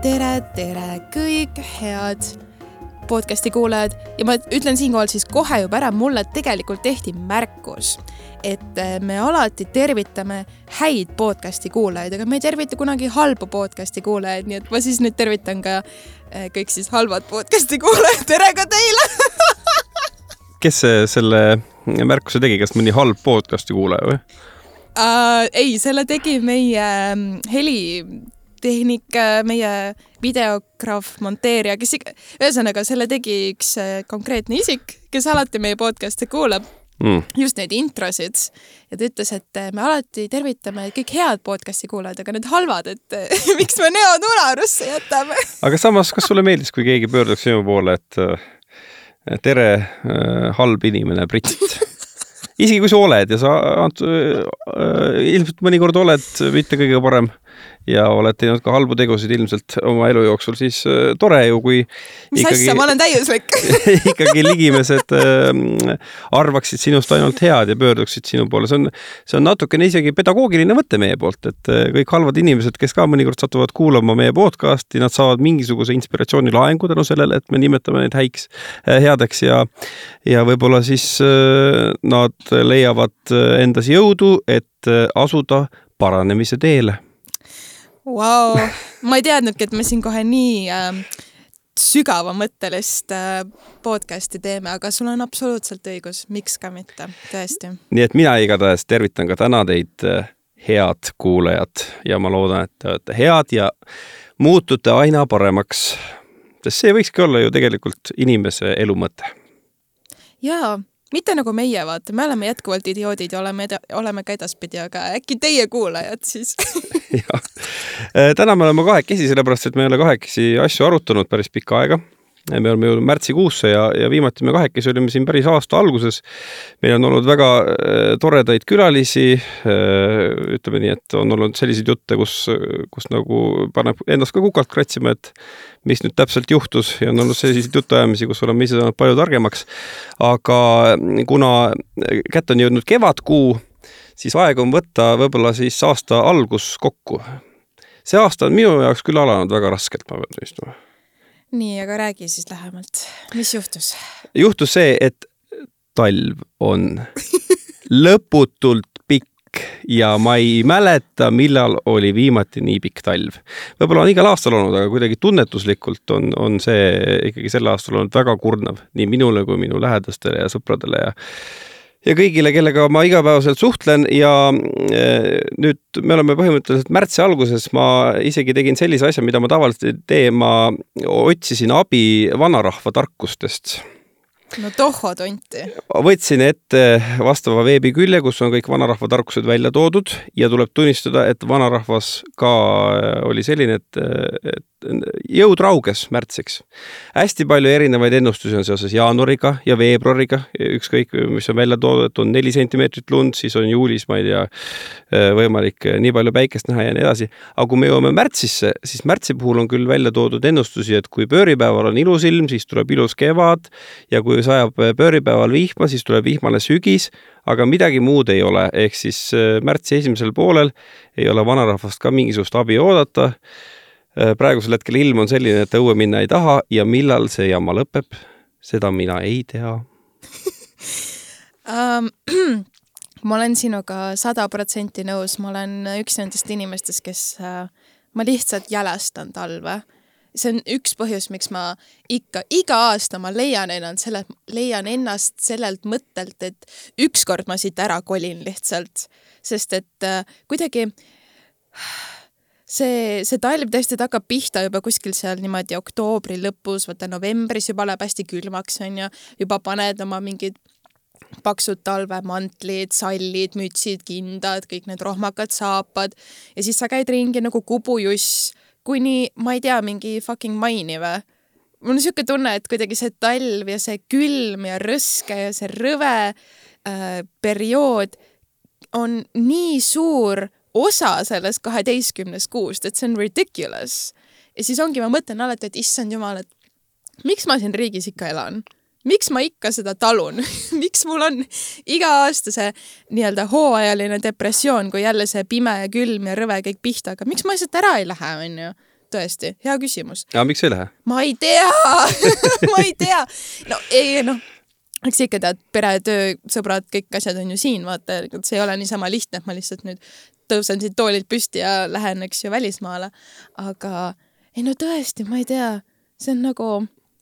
tere, tere kõik head podcasti kuulajad ja ma ütlen siinkohal siis kohe juba ära, mulle tegelikult tehti märkus, et äh, me alati tervitame häid podcasti kuulajaid, aga me ei tervita kunagi halbu podcasti kuulajaid, nii et ma siis nüüd tervitan ka äh, kõik siis halvad podcasti kuulajad, tere ka teile kes selle märkuse tegi, kas mõni halb podcasti kuulaja või? uh,? ei, selle tegi meie mm, helitehnik, meie videograaf, monteerija, kes ikka, ühesõnaga selle tegi üks äh, konkreetne isik, kes alati meie podcast'e kuulab. Mm. just neid introsid. Ja ta ütles, et äh, me alati tervitame kõik head podcast'i kuulajad, aga need halvad, et äh, miks me neod unarusse jätame? Aga samas, kas sulle meeldis, kui keegi pöörduks sinu poole, et tere, halb inimene, Brit. Isegi kui sa oled ja sa äh, ilmselt mõnikord oled mitte kõige parem ja oled teinud ka halbu tegusid ilmselt oma elu jooksul, siis äh, tore ju, kui mis ikkagi, asja, ma olen täiuslik. ikkagi ligimesed äh, arvaksid sinust ainult head ja pöörduksid sinu poole, see on, see on natukene isegi pedagoogiline mõte meie poolt, et äh, kõik halvad inimesed, kes ka mõnikord satuvad kuulama meie podcast'i, nad saavad mingisuguse inspiratsioonilaengu tänu sellele, et me nimetame neid häiks headeks ja ja võib-olla siis nad leiavad endas jõudu, et asuda paranemise teele Vau, ma ei teadnudki, et me siin kohe nii äh, sügavamõttelist podcast'i teeme, aga sul on absoluutselt õigus, miks ka mitte, tõesti. nii et mina igatahes tervitan ka täna teid äh,, head kuulajad ja ma loodan, et te olete head ja muutute aina paremaks. sest see võikski olla ju tegelikult inimese elu mõte. jaa mitte nagu meie, vaata, me oleme jätkuvalt idioodid ja oleme, oleme ka edaspidi, aga äkki teie kuulajad siis? Jah, äh, täna me oleme kahekesi, sellepärast et me ei ole kahekesi asju arutanud päris pikka aega me oleme jõudnud märtsikuusse ja, ja viimati me kahekesi olime siin päris aasta alguses. meil on olnud väga äh, toredaid külalisi äh,. ütleme nii, et on olnud selliseid jutte, kus, kus nagu paneb ennast ka kukalt kratsima, et mis nüüd täpselt juhtus ja on olnud selliseid jutuajamisi, kus oleme ise saanud palju targemaks. aga kuna kätte on jõudnud kevadkuu, siis aeg on võtta võib-olla siis aasta algus kokku. see aasta on minu jaoks küll alanud väga raskelt, ma pean tunnistama nii, aga räägi siis lähemalt, mis juhtus? juhtus see, et talv on lõputult pikk ja ma ei mäleta, millal oli viimati nii pikk talv. võib-olla on igal aastal olnud, aga kuidagi tunnetuslikult on, on see ikkagi sel aastal olnud väga kurnav nii minule kui minu lähedastele ja sõpradele ja ja kõigile, kellega ma igapäevaselt suhtlen ja eh, nüüd me oleme põhimõtteliselt märtsi alguses, ma isegi tegin sellise asja, mida ma tavaliselt ei tee, ma otsisin abi vanarahva tarkustest no tohho tonti. võtsin ette vastava veebikülje, kus on kõik vanarahva tarkused välja toodud ja tuleb tunnistada, et vanarahvas ka oli selline, et, et jõud rauges märtsiks. hästi palju erinevaid ennustusi on seoses jaanuariga ja veebruariga, ükskõik, mis on välja toodud, on neli sentimeetrit lund, siis on juulis, ma ei tea, võimalik nii palju päikest näha ja nii edasi. aga kui me jõuame märtsisse, siis märtsi puhul on küll välja toodud ennustusi, et kui pööripäeval on ilus ilm, siis tuleb ilus kevad. Ja kui sajab pööripäeval vihma, siis tuleb vihmane sügis, aga midagi muud ei ole, ehk siis märtsi esimesel poolel ei ole vanarahvast ka mingisugust abi oodata praegusel hetkel ilm on selline, et õue minna ei taha ja millal see jama lõpeb, seda mina ei tea um, ma olen sinuga sada protsenti nõus, ma olen üks nendest inimestest, kes uh,, ma lihtsalt jälestan talve. see on üks põhjus, miks ma ikka, iga aasta ma leian ennast selle, leian ennast sellelt mõttelt, et ükskord ma siit ära kolin lihtsalt, sest et uh, kuidagi see, see talv tõesti, ta hakkab pihta juba kuskil seal niimoodi oktoobri lõpus, vaata novembris juba läheb hästi külmaks, onju, juba paned oma mingid paksud talvemantlid, sallid, mütsid, kindad, kõik need rohmakad saapad ja siis sa käid ringi nagu kubujuss kuni, ma ei tea, mingi fucking maini või? mul on niisugune tunne, et kuidagi see talv ja see külm ja rõske ja see rõve äh, periood on nii suur osa sellest kaheteistkümnest kuust, et see on ridiculous. ja siis ongi, ma mõtlen alati, et issand jumal, et miks ma siin riigis ikka elan miks ma ikka seda talun miks mul on iga aasta see nii-öelda hooajaline depressioon, kui jälle see pime ja külm ja rõve kõik pihta hakkab, miks ma lihtsalt ära ei lähe, onju? tõesti, hea küsimus. aga miks ei lähe? ma ei tea ma ei tea. no ei noh, eks ikka tead, pere, töö, sõbrad, kõik asjad on ju siin, vaata, see ei ole niisama lihtne, et ma lihtsalt nüüd tõusen siit toolilt püsti ja lähen, eks ju, välismaale. aga ei no tõesti, ma ei tea, see on nagu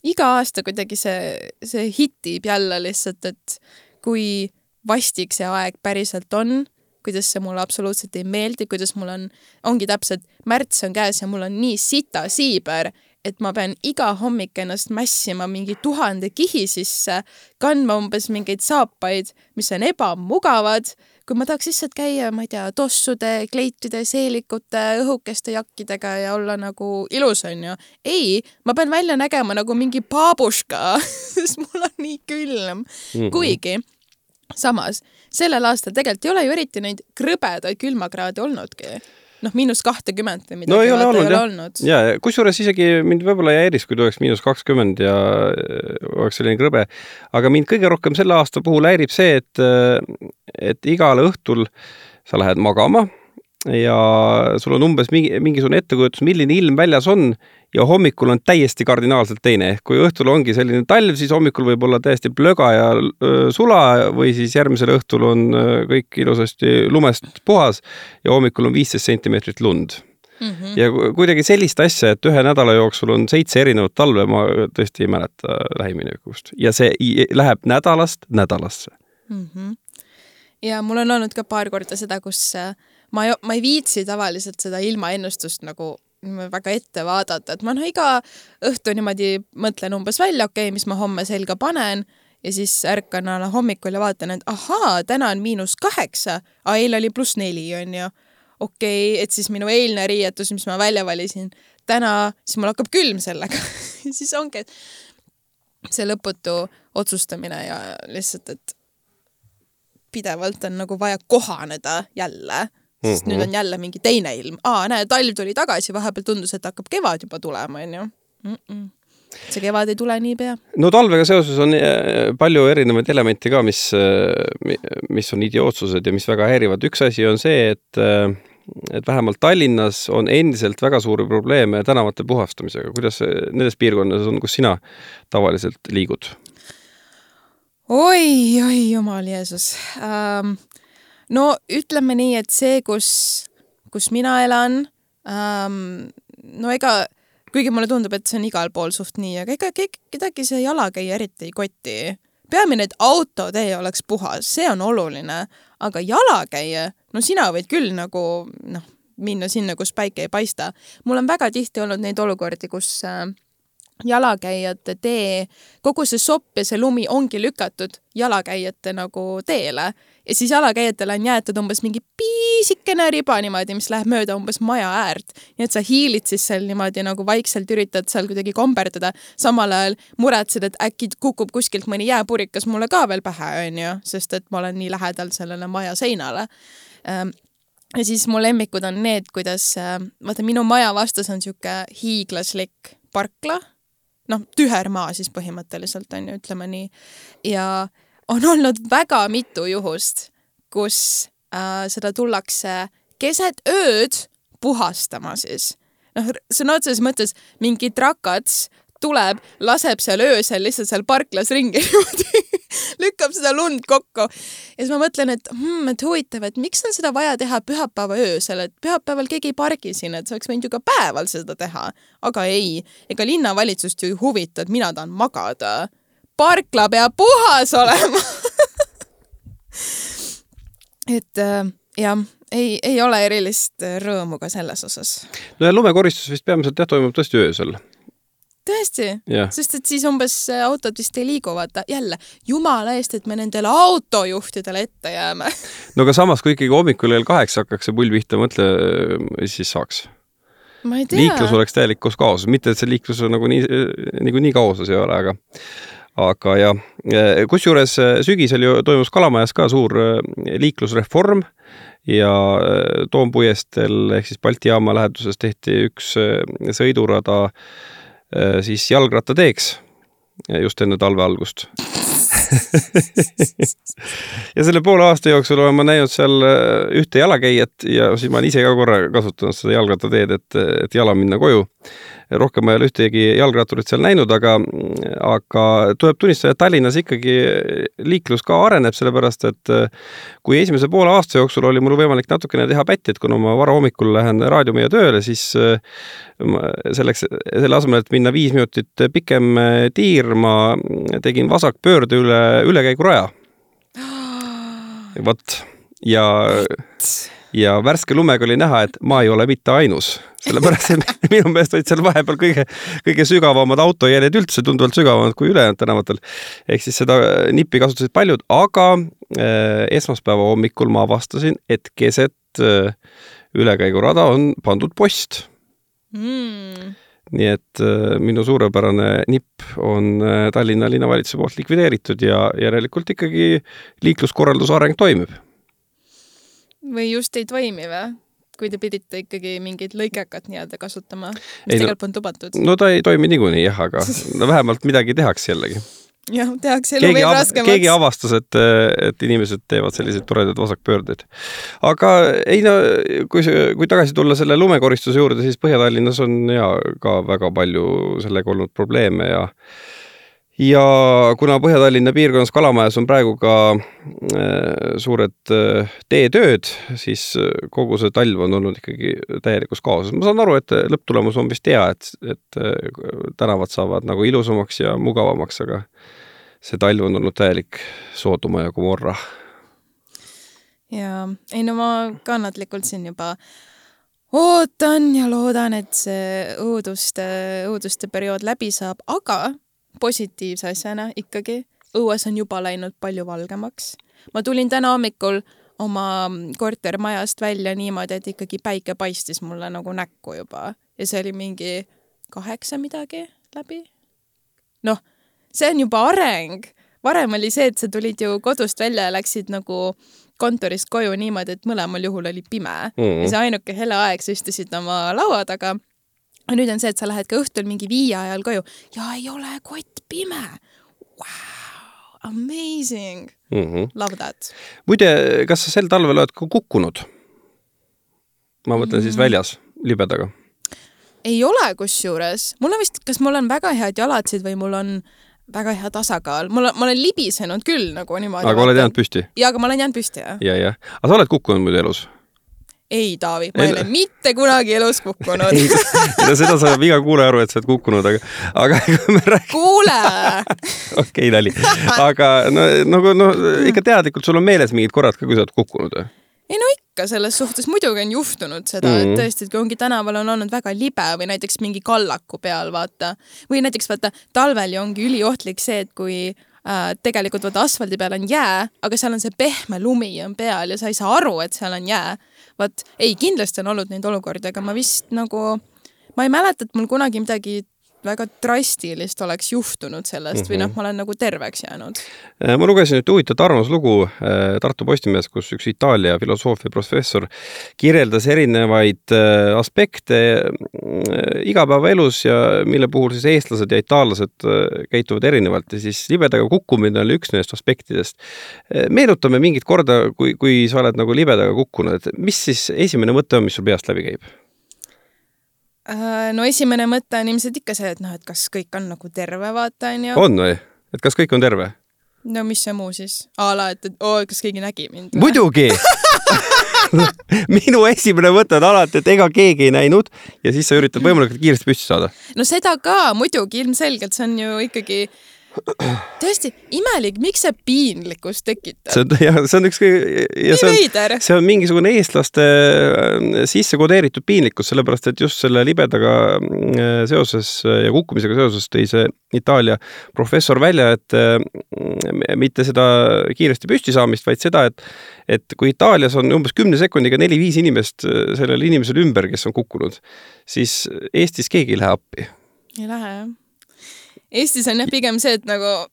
iga aasta kuidagi see, see hitib jälle lihtsalt, et kui vastik see aeg päriselt on kuidas see mulle absoluutselt ei meeldi, kuidas mul on, ongi täpselt, märts on käes ja mul on nii sita siiber, et ma pean iga hommik ennast mässima mingi tuhande kihi sisse, kandma umbes mingeid saapaid, mis on ebamugavad, kui ma tahaks lihtsalt käia, ma ei tea, tossude, kleitide, seelikute, õhukeste jakkidega ja olla nagu ilus, onju. ei, ma pean välja nägema nagu mingi baabuška sest mul on nii külm mm. -hmm. kuigi samas sellel aastal tegelikult ei ole ju eriti neid krõbedaid külmakraade olnudki noh, miinus kahtekümmend või midagi. no ei ole olnud jah. olnud. ja, ja kusjuures isegi mind võib-olla ei häiriks, kui tuleks miinus kakskümmend ja äh, oleks selline krõbe. aga mind kõige rohkem selle aasta puhul häirib see, et, äh, et igal õhtul sa lähed magama ja sul on umbes mingi, mingisugune ettekujutus, milline ilm väljas on ja hommikul on täiesti kardinaalselt teine, ehk kui õhtul ongi selline talv, siis hommikul võib olla täiesti plöga ja sula või siis järgmisel õhtul on kõik ilusasti lumest puhas ja hommikul on viisteist sentimeetrit lund mm. -hmm. ja kuidagi sellist asja, et ühe nädala jooksul on seitse erinevat talve, ma tõesti ei mäleta lähiminevikust ja see läheb nädalast nädalasse mm. -hmm. ja mul on olnud ka paar korda seda, kus ma ei, ma ei viitsi tavaliselt seda ilmaennustust nagu väga ette vaadata, et ma noh, iga õhtu niimoodi mõtlen umbes välja, okei okay,, mis ma homme selga panen ja siis ärkan alla hommikul ja vaatan, et ahaa, täna on miinus kaheksa, aga eile oli pluss neli, onju. okei okay,, et siis minu eilne riietus, mis ma välja valisin, täna, siis mul hakkab külm sellega siis ongi see lõputu otsustamine ja lihtsalt, et pidevalt on nagu vaja kohaneda jälle sest mm -hmm. nüüd on jälle mingi teine ilm. aa, näe, talv tuli tagasi, vahepeal tundus, et hakkab kevad juba tulema, onju. see kevad ei tule niipea. no talvega seoses on äh, palju erinevaid elemente ka, mis, äh, mis on idiootsused ja mis väga häirivad. üks asi on see, et äh, et vähemalt Tallinnas on endiselt väga suuri probleeme tänavate puhastamisega. kuidas nendes piirkondades on, kus sina tavaliselt liigud? oi, oi, jumal Jeesus ähm, no ütleme nii, et see, kus, kus mina elan ähm,, no ega kuigi mulle tundub, et see on igal pool suht nii, aga ega kedagi see jalakäija eriti ei koti. peamine, et autotee oleks puhas, see on oluline, aga jalakäija, no sina võid küll nagu noh, minna sinna, kus päike ei paista. mul on väga tihti olnud neid olukordi, kus äh, jalakäijate tee, kogu see sopp ja see lumi ongi lükatud jalakäijate nagu teele. Ja siis jalakäijatele on jäetud umbes mingi piisikene riba niimoodi, mis läheb mööda umbes maja äärt. nii et sa hiilid siis seal niimoodi nagu vaikselt üritad seal kuidagi komberdada, samal ajal muretsed, et äkki kukub kuskilt mõni jääpurikas mulle ka veel pähe, onju, sest et ma olen nii lähedal sellele maja seinale. Ehm, ja siis mu lemmikud on need, kuidas, vaata minu maja vastas on sihuke hiiglaslik parkla noh, tühermaa siis põhimõtteliselt on ju, ütleme nii. ja on olnud väga mitu juhust, kus äh, seda tullakse keset ööd puhastama siis. noh, sõna otseses mõttes mingi trakats tuleb, laseb seal öösel lihtsalt seal parklas ringi niimoodi lükkab seda lund kokku. ja siis ma mõtlen, et hmm, et huvitav, et miks on seda vaja teha pühapäeva öösel, et pühapäeval keegi ei pargi siin, et sa oleks võinud ju ka päeval seda teha. aga ei, ega linnavalitsust ju ei huvita, et mina tahan magada. parkla peab puhas olema et äh, jah ei, ei ole erilist rõõmu ka selles osas. no ja lumekoristus vist peamiselt jah, toimub tõesti öösel tõesti, sest et siis umbes autod vist ei liigu, vaata jälle jumala eest, et me nendele autojuhtidele ette jääme. no aga samas, kui ikkagi hommikul kell kaheksa hakkaks see pull pihta, mõtle, mis siis saaks? liiklus oleks täielikus kaoses, mitte et see liiklus nagu nii, niikuinii kaoses ei ole, aga aga jah, kusjuures sügisel ju toimus Kalamajas ka suur liiklusreform ja Toompuiesteel ehk siis Balti jaama läheduses tehti üks sõidurada äh, Äh, siis jalgrattateeks just enne talve algust ja selle poole aasta jooksul olen ma näinud seal äh, ühte jalakäijat ja siis ma olen ise ka korra kasutanud seda jalgrattateed, et, et jala minna koju. Rohkem ma ei ole ühtegi jalgratturit seal näinud, aga, aga tuleb tunnistada, et Tallinnas ikkagi liiklus ka areneb, sellepärast et kui esimese poole aasta jooksul oli mul võimalik natukene teha pätti, et kuna ma varahommikul lähen raadiomehe tööle, siis selleks, selle asemel, et minna viis minutit pikem tiir, ma tegin vasakpöörde üle ülekäiguraja. vot ja, ja värske lumega oli näha, et ma ei ole mitte ainus, sellepärast et minu meelest olid seal vahepeal kõige, kõige sügavamad autojäljed üldse, tunduvalt sügavamad kui ülejäänud tänavatel. ehk siis seda nippi kasutasid paljud, aga äh, esmaspäeva hommikul ma avastasin, et keset äh, ülekäigurada on pandud post mm nii et äh, minu suurepärane nipp on Tallinna linnavalitsuse poolt likvideeritud ja järelikult ikkagi liikluskorralduse areng toimib. Või just ei toimi või? kui te pidite ikkagi mingit lõikekat nii-öelda kasutama, mis ei, tegelikult polnud lubatud. no ta ei toimi niikuinii jah, aga no vähemalt midagi tehakse jällegi jah, tehakse elu keegi veel raskemaks. keegi avastas, et, et inimesed teevad selliseid toredaid vasakpöördeid. aga ei no kui, kui tagasi tulla selle lumekoristuse juurde, siis Põhja-Tallinnas on ja ka väga palju sellega olnud probleeme ja ja kuna Põhja-Tallinna piirkonnas Kalamajas on praegu ka äh, suured äh, teetööd, siis äh, kogu see talv on olnud ikkagi täielikus kaoses. ma saan aru, et lõpptulemus on vist hea, et, et tänavad saavad nagu ilusamaks ja mugavamaks, aga see talv on olnud täielik Soodoma ja Gomorra. jaa, ei no ma kannatlikult siin juba ootan ja loodan, et see õuduste, õuduste periood läbi saab, aga positiivse asjana ikkagi, õues on juba läinud palju valgemaks. ma tulin täna hommikul oma kortermajast välja niimoodi, et ikkagi päike paistis mulle nagu näkku juba ja see oli mingi kaheksa midagi läbi. noh see on juba areng. varem oli see, et sa tulid ju kodust välja ja läksid nagu kontorist koju niimoodi, et mõlemal juhul oli pime mm. -hmm. ja see ainuke hele aeg, sa istusid oma laua taga. Ja nüüd on see, et sa lähed ka õhtul mingi viie ajal koju ja ei ole kott pime wow,. Amazing mm. -hmm. Love that. muide, kas sa sel talvel oled ka kukkunud? ma mõtlen mm -hmm. siis väljas libedaga ei ole kusjuures, mul on vist, kas mul on väga head jalatsid või mul on väga hea tasakaal, mul on, ma olen libisenud küll nagu niimoodi. aga oled jäänud püsti? jaa, aga ma olen jäänud püsti, jah. ja, jah. aga sa oled kukkunud muidu elus? Ei, Taavi, ma ei ole mitte kunagi elus kukkunud no seda saab iga kuulaja aru, et sa oled kukkunud, aga, aga kui me räägime. kuule okei, nali. aga no nagu noh, ikka teadlikult sul on meeles mingid korrad ka, kui sa oled kukkunud või? ei no ikka, selles suhtes muidugi on juhtunud seda mm, -hmm. et mhm. tõesti, et kui ongi tänaval on olnud väga libe või näiteks mingi kallaku peal, vaata. või näiteks vaata, talvel ju ongi üliohtlik see, et kui äh, tegelikult vaata asfaldi peal on jää, aga seal on see pehme lumi on peal ja sa ei saa aru, et seal on jää. Vot ei, kindlasti on olnud neid olukordi, aga ma vist nagu, ma ei mäleta, et mul kunagi midagi väga drastilist oleks juhtunud sellest mm -hmm. või noh, mhm. ma olen nagu terveks jäänud. Äh, ma lugesin ühte huvitavat arvamuslugu äh, Tartu Postimehes, kus üks Itaalia filosoofia professor kirjeldas erinevaid äh, aspekte igapäevaelus ja mille puhul siis eestlased ja itaallased käituvad erinevalt ja siis libedaga kukkumine oli üks nendest aspektidest. meenutame mingit korda, kui, kui sa oled nagu libedaga kukkunud, et mis siis esimene mõte on, mis sul peast läbi käib? Äh, no esimene mõte on ilmselt ikka see, et noh, et kas kõik on nagu terve, vaata onju. on või? et kas kõik on terve? no mis see muu siis? a la, et, et oo, kas keegi nägi mind? muidugi minu esimene mõte on alati, et ega keegi ei näinud ja siis sa üritad võimalikult kiiresti püsti saada. no seda ka muidugi, ilmselgelt see on ju ikkagi tõesti imelik, miks see piinlikkust tekitab? see on jah, see on üks ja see on, see on mingisugune eestlaste äh, sisse kodeeritud piinlikkus, sellepärast et just selle libedaga äh, seoses ja kukkumisega seoses tõi see Itaalia professor välja, et äh, mitte seda kiiresti püsti saamist, vaid seda, et et kui Itaalias on umbes kümne sekundiga neli-viis inimest sellel inimesel ümber, kes on kukkunud, siis Eestis keegi ei lähe appi. ei lähe jah Eestis on jah pigem see, et nagu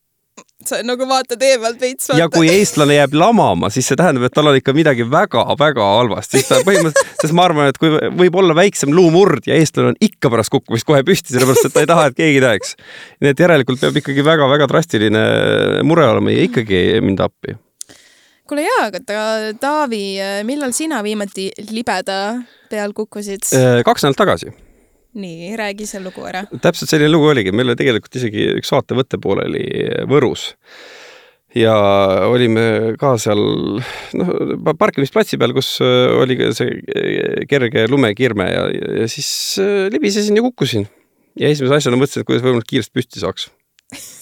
sa nagu vaatad eemalt veits. ja kui eestlane jääb lamama, siis see tähendab, et tal on ikka midagi väga-väga halvasti, siis ta põhimõtteliselt, sest ma arvan, et kui võib olla väiksem luumurd ja eestlane on ikka pärast kukkumist kohe püsti, sellepärast et ta ei taha, et keegi näeks. nii et järelikult peab ikkagi väga-väga drastiline mure olema ja ikkagi ei minda appi. kuule jaa, aga ta, Taavi, millal sina viimati libeda peal kukkusid? kaks nädalat tagasi, nii, räägi see lugu ära. täpselt selline lugu oligi, meil oli tegelikult isegi üks saatevõte pooleli Võrus ja olime ka seal noh, parkimisplatsi peal, kus äh, oli ka see äh, kerge lumekirme ja, ja siis äh, libisesin ja kukkusin. ja esimese asjana mõtlesin, et kuidas võimalikult kiiresti püsti saaks.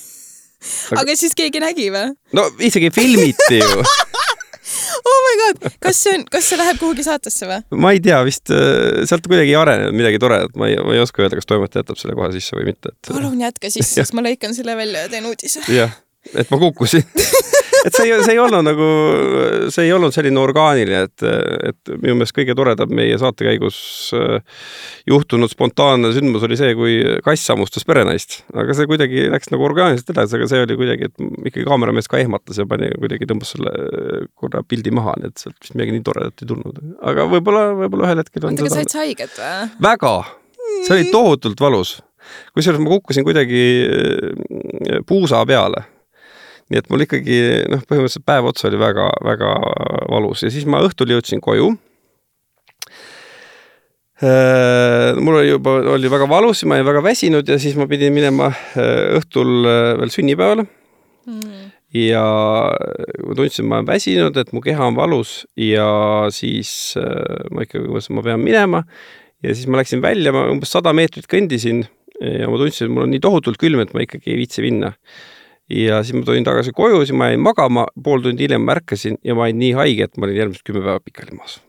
aga siis keegi nägi või? no isegi filmiti ju, my god, kas see on, kas see läheb kuhugi saatesse või? ma ei tea, vist äh, sealt kuidagi ei arenenud midagi toredat, ma ei, ma ei oska öelda, kas toimetaja jätab selle kohe sisse või mitte, et palun jätka sisse, siis ma lõikan selle välja ja teen uudise. jah, et ma kukkusin. et see ei, see ei olnud nagu, see ei olnud selline orgaaniline, et, et minu meelest kõige toredam meie saate käigus äh, juhtunud spontaanne sündmus oli see, kui kass hammustas perenaist, aga see kuidagi läks nagu orgaaniliselt edasi, aga see oli kuidagi, et ikkagi kaameramees ka ehmatas ja pani kuidagi tõmbas selle äh, korra pildi maha, nii et sealt vist midagi nii toredat ei tulnud, aga võib-olla, võib-olla ühel hetkel oota, aga said sa haiget või? väga, see oli tohutult valus. kusjuures ma kukkusin kuidagi äh, puusa peale. Nii et mul ikkagi noh, põhimõtteliselt päev otsa oli väga-väga valus ja siis ma õhtul jõudsin koju. mul oli juba, oli väga valus ma olin väga väsinud ja siis ma pidin minema äh, õhtul äh, veel sünnipäevale Mm. ja ma tundsin, ma olen väsinud, et mu keha on valus ja siis äh, ma ikkagi mõtlesin, ma pean minema ja siis ma läksin välja, ma umbes sada meetrit kõndisin ja ma tundsin, et mul on nii tohutult külm, et ma ikkagi ei viitsi minna. Ja siis ma tulin tagasi koju, siis ma jäin magama, pool tundi hiljem ärkasin ja ma olin nii haige, et ma olin järgmised kümme päeva pikali maas.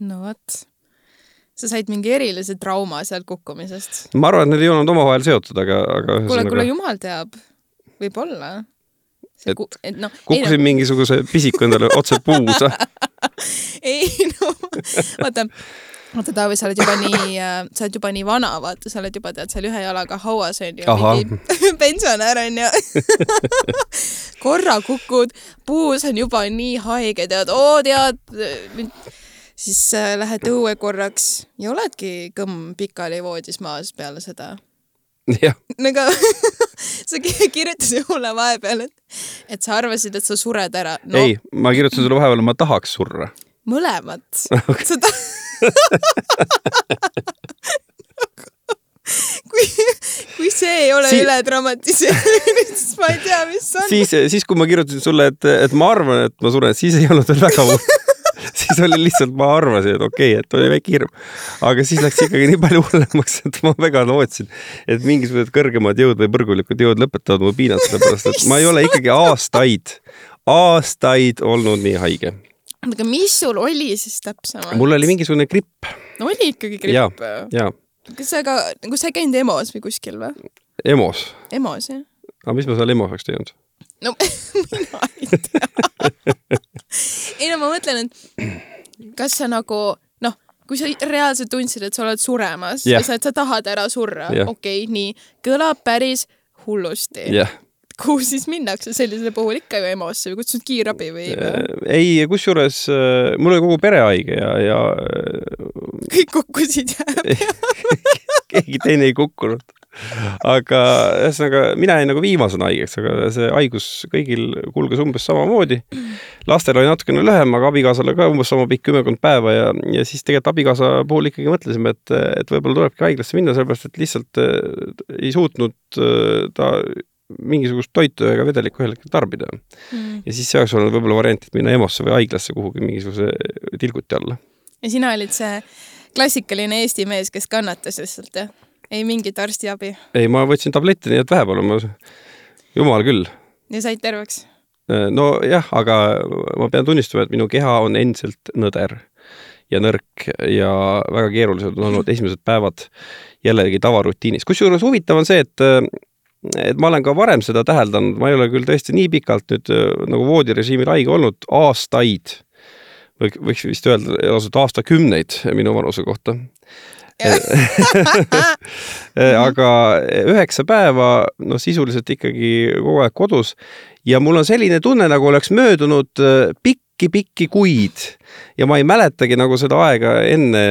no vot. sa said mingi erilise trauma sealt kukkumisest. ma arvan, et need ei olnud omavahel seotud, aga, aga kuule, kuule ühesõnaga jumal teab, võib-olla. Et et noh, ei kukkusin no, mingisuguse pisiku endale otse puusa. ei no, vaata, vaata Taavi, sa oled juba nii, sa oled juba nii vana, vaata, sa oled juba tead seal ühe jalaga hauas onju, mingi pensionär onju. korra kukud, puus on juba nii haige, tead, oo tead, siis äh, lähed õue korraks ja oledki kõmm pikali voodis maas peale seda jah, nagu sa ki- kirjutasid mulle vahepeal, et, et sa arvasid, et sa sured ära. no ei, ma kirjutasin sulle vahepeal, ma tahaks surra. Mõlemat okay.. sa ta- kui, kui see ei ole si üle dramatiseerimine, siis ma ei tea, mis on. siis, siis kui ma kirjutasin sulle, et, et ma arvan, et ma suren, siis ei olnud veel väga hull. siis oli lihtsalt, ma arvasin, et okei okay,, et oli väike hirm. aga siis läks ikkagi nii palju hullemaks, et ma väga lootsin, et mingisugused kõrgemad jõud või põrgulikud jõud lõpetavad mu piinad, sellepärast et ma ei ole ikkagi aastaid, aastaid olnud nii haige. Aga mis sul oli siis täpsemalt? mul oli mingisugune gripp no,. oli ikkagi gripp? kas sa ka, nagu sa ei käinud EMO-s või kuskil või? EMO-s. EMO-s jah? aga mis ma seal EMO-s oleks teinud? no mina ei tea. ei no ma mõtlen, et kas sa nagu noh, kui sa reaalselt tundsid, et sa oled suremas Jah. ja sa, et sa tahad ära surra, Jah. okei okay,, nii, kõlab päris hullusti. jah kuhu siis minnakse sellisel puhul ikka ju EMO-sse või kutsud kiirabi või? ei, kusjuures äh, mul oli kogu pere haige ja, ja äh, kõik kukkusid ja keegi teine ei kukkunud. aga ühesõnaga, mina jäin nagu viimasena haigeks, aga see haigus kõigil kulges umbes samamoodi. lastel oli natukene lühem, aga abikaasale ka umbes sama pikk, kümmekond päeva ja, ja siis tegelikult abikaasa puhul ikkagi mõtlesime, et, et võib-olla tulebki haiglasse minna, sellepärast et lihtsalt äh, ei suutnud äh, ta mingisugust toitu ega vedelikku ühel hetkel tarbida. Mm. ja siis see oleks olnud võib-olla variant, et minna EMO-sse või haiglasse kuhugi mingisuguse tilguti alla. ja sina olid see klassikaline Eesti mees, kes kannatas lihtsalt jah? ei mingit arstiabi ei, ma võtsin tablette, nii et vähe pole, ma, jumal küll. ja said terveks? nojah, aga ma pean tunnistama, et minu keha on endiselt nõder ja nõrk ja väga keerulised on olnud esimesed päevad jällegi tavarutiinis. kusjuures huvitav on see, et et ma olen ka varem seda täheldanud, ma ei ole küll tõesti nii pikalt nüüd äh, nagu voodirežiimil haige olnud, aastaid, või võiks vist öelda lausa aastakümneid minu vanuse kohta. aga üheksa päeva, noh, sisuliselt ikkagi kogu aeg kodus ja mul on selline tunne, nagu oleks möödunud pikki-pikki kuid. Ja ma ei mäletagi nagu seda aega enne,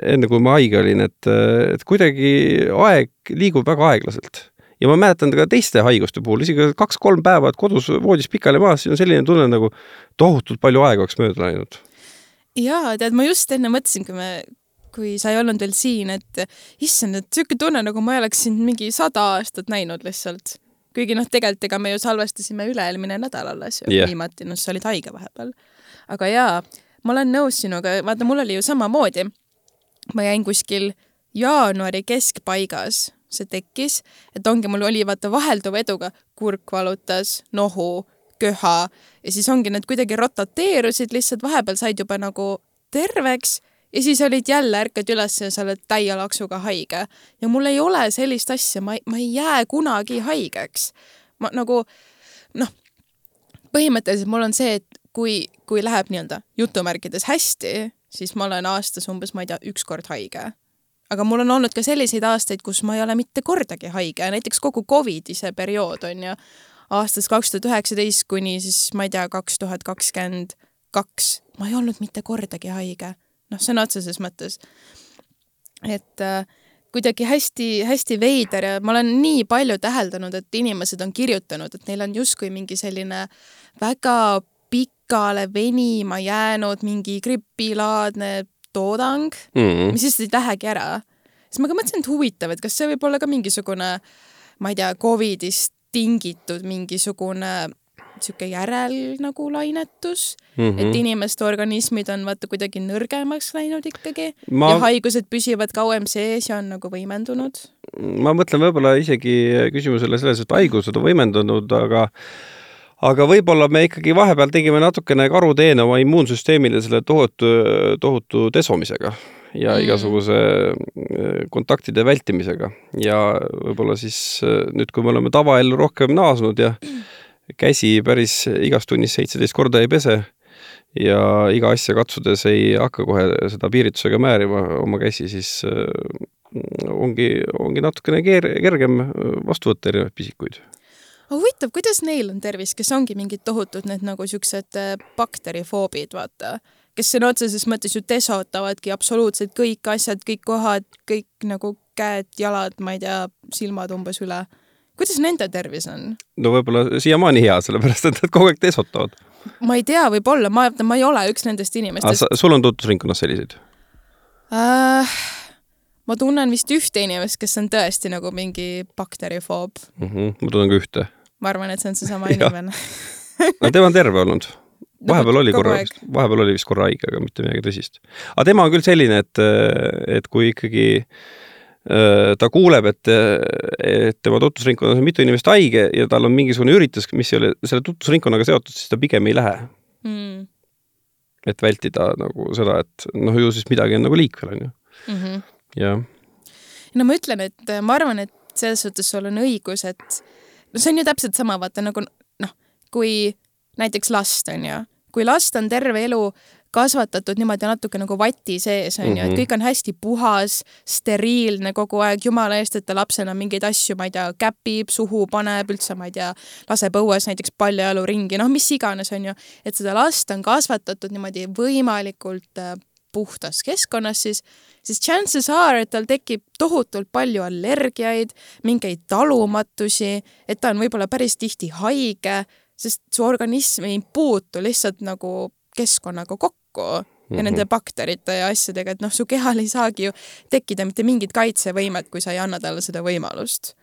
enne kui ma haige olin, et, et kuidagi aeg liigub väga aeglaselt ja ma mäletan ka teiste haiguste puhul, isegi kaks-kolm päeva kodus voodis pikali maas, siis on selline tunne nagu tohutult palju aega oleks mööda läinud. jaa, tead, ma just enne mõtlesin, kui me, kui sa ei olnud veel siin, et issand, et niisugune tunne, nagu ma ei oleks sind mingi sada aastat näinud lihtsalt. kuigi noh, tegelikult ega me ju salvestasime üle-eelmine nädal alles ju yeah. viimati, noh, sa olid haige vahepeal. aga jaa, ma olen nõus sinuga, vaata, mul oli ju samamoodi. ma jäin kuskil jaanuari keskpaigas see tekkis, et ongi, mul oli vaata vahelduva eduga, kurk valutas, nohu, köha ja siis ongi need kuidagi rotateerusid, lihtsalt vahepeal said juba nagu terveks ja siis olid jälle, ärkad üles ja sa oled täie laksuga haige. ja mul ei ole sellist asja, ma ei, ma ei jää kunagi haigeks. ma nagu noh, põhimõtteliselt mul on see, et kui, kui läheb nii-öelda jutumärkides hästi, siis ma olen aastas umbes, ma ei tea, üks kord haige aga mul on olnud ka selliseid aastaid, kus ma ei ole mitte kordagi haige, näiteks kogu Covidi see periood on ju, aastast kaks tuhat üheksateist kuni siis ma ei tea, kaks tuhat kakskümmend kaks, ma ei olnud mitte kordagi haige, noh, sõna otseses mõttes. et äh, kuidagi hästi-hästi veider ja ma olen nii palju täheldanud, et inimesed on kirjutanud, et neil on justkui mingi selline väga pikale venima jäänud mingi gripilaadne toodang mm, mis lihtsalt ei lähegi ära. siis ma ka mõtlesin, et huvitav, et kas see võib olla ka mingisugune, ma ei tea, Covidist tingitud mingisugune niisugune järel nagu lainetus mm, -hmm. et inimeste organismid on vaata kuidagi nõrgemaks läinud ikkagi ma... ja haigused püsivad kauem sees ja on nagu võimendunud. ma mõtlen võib-olla isegi küsimusele selles, et haigused on võimendunud, aga aga võib-olla me ikkagi vahepeal tegime natukene karuteene oma immuunsüsteemile selle tohutu, tohutu desomisega ja mm. igasuguse äh, kontaktide vältimisega ja võib-olla siis äh, nüüd, kui me oleme tavaellu rohkem naasnud ja käsi päris igas tunnis seitseteist korda ei pese ja iga asja katsudes ei hakka kohe seda piiritusega määrima oma käsi, siis äh, ongi, ongi natukene keer-, kergem vastu võtta erinevaid pisikuid aga huvitav, kuidas neil on tervis, kes ongi mingid tohutud need nagu siuksed äh, bakterifoobid, vaata, kes sõna otseses mõttes ju desotavadki absoluutselt kõik asjad, kõik kohad, kõik nagu käed, jalad, ma ei tea, silmad umbes üle. kuidas nende tervis on? no võib-olla siiamaani hea, sellepärast et nad kogu aeg desotavad. ma ei tea, võib-olla, ma, ma ei ole üks nendest inimestest. sul on tutvusringkonnas selliseid äh,? ma tunnen vist ühte inimest, kes on tõesti nagu mingi bakterifoob mm. -hmm, ma tunnen ka ühte ma arvan, et see on seesama inimene no tema on terve olnud. vahepeal oli korra, vahepeal oli vist korra haige, aga mitte midagi tõsist. aga tema on küll selline, et, et kui ikkagi äh, ta kuuleb, et, et tema tutvusringkonnas on mitu inimest haige ja tal on mingisugune üritus, mis ei ole selle tutvusringkonnaga seotud, siis ta pigem ei lähe mm.. et vältida nagu seda, et noh, ju siis midagi on nagu liikvel, on ju mm -hmm.. jah. no ma ütlen, et ma arvan, et selles suhtes sul on õigus, et no see on ju täpselt sama, vaata nagu noh, kui näiteks last on ju, kui last on terve elu kasvatatud niimoodi natuke nagu vati sees, on ju, et mhm. kõik on hästi puhas, steriilne kogu aeg, jumala eest, et ta lapsena mingeid asju, ma ei tea, käpib, suhu paneb, üldse ma ei tea, laseb õues näiteks paljajalu ringi, noh, mis iganes, on ju, et seda last on kasvatatud niimoodi võimalikult äh, puhtas keskkonnas, siis, siis chances are, et tal tekib tohutult palju allergiaid, mingeid talumatusi, et ta on võib-olla päris tihti haige, sest su organism ei puutu lihtsalt nagu keskkonnaga kokku ja mm -hmm. nende bakterite ja asjadega, et noh, su kehal ei saagi ju tekkida mitte mingit kaitsevõimet, kui sa ei anna talle seda võimalust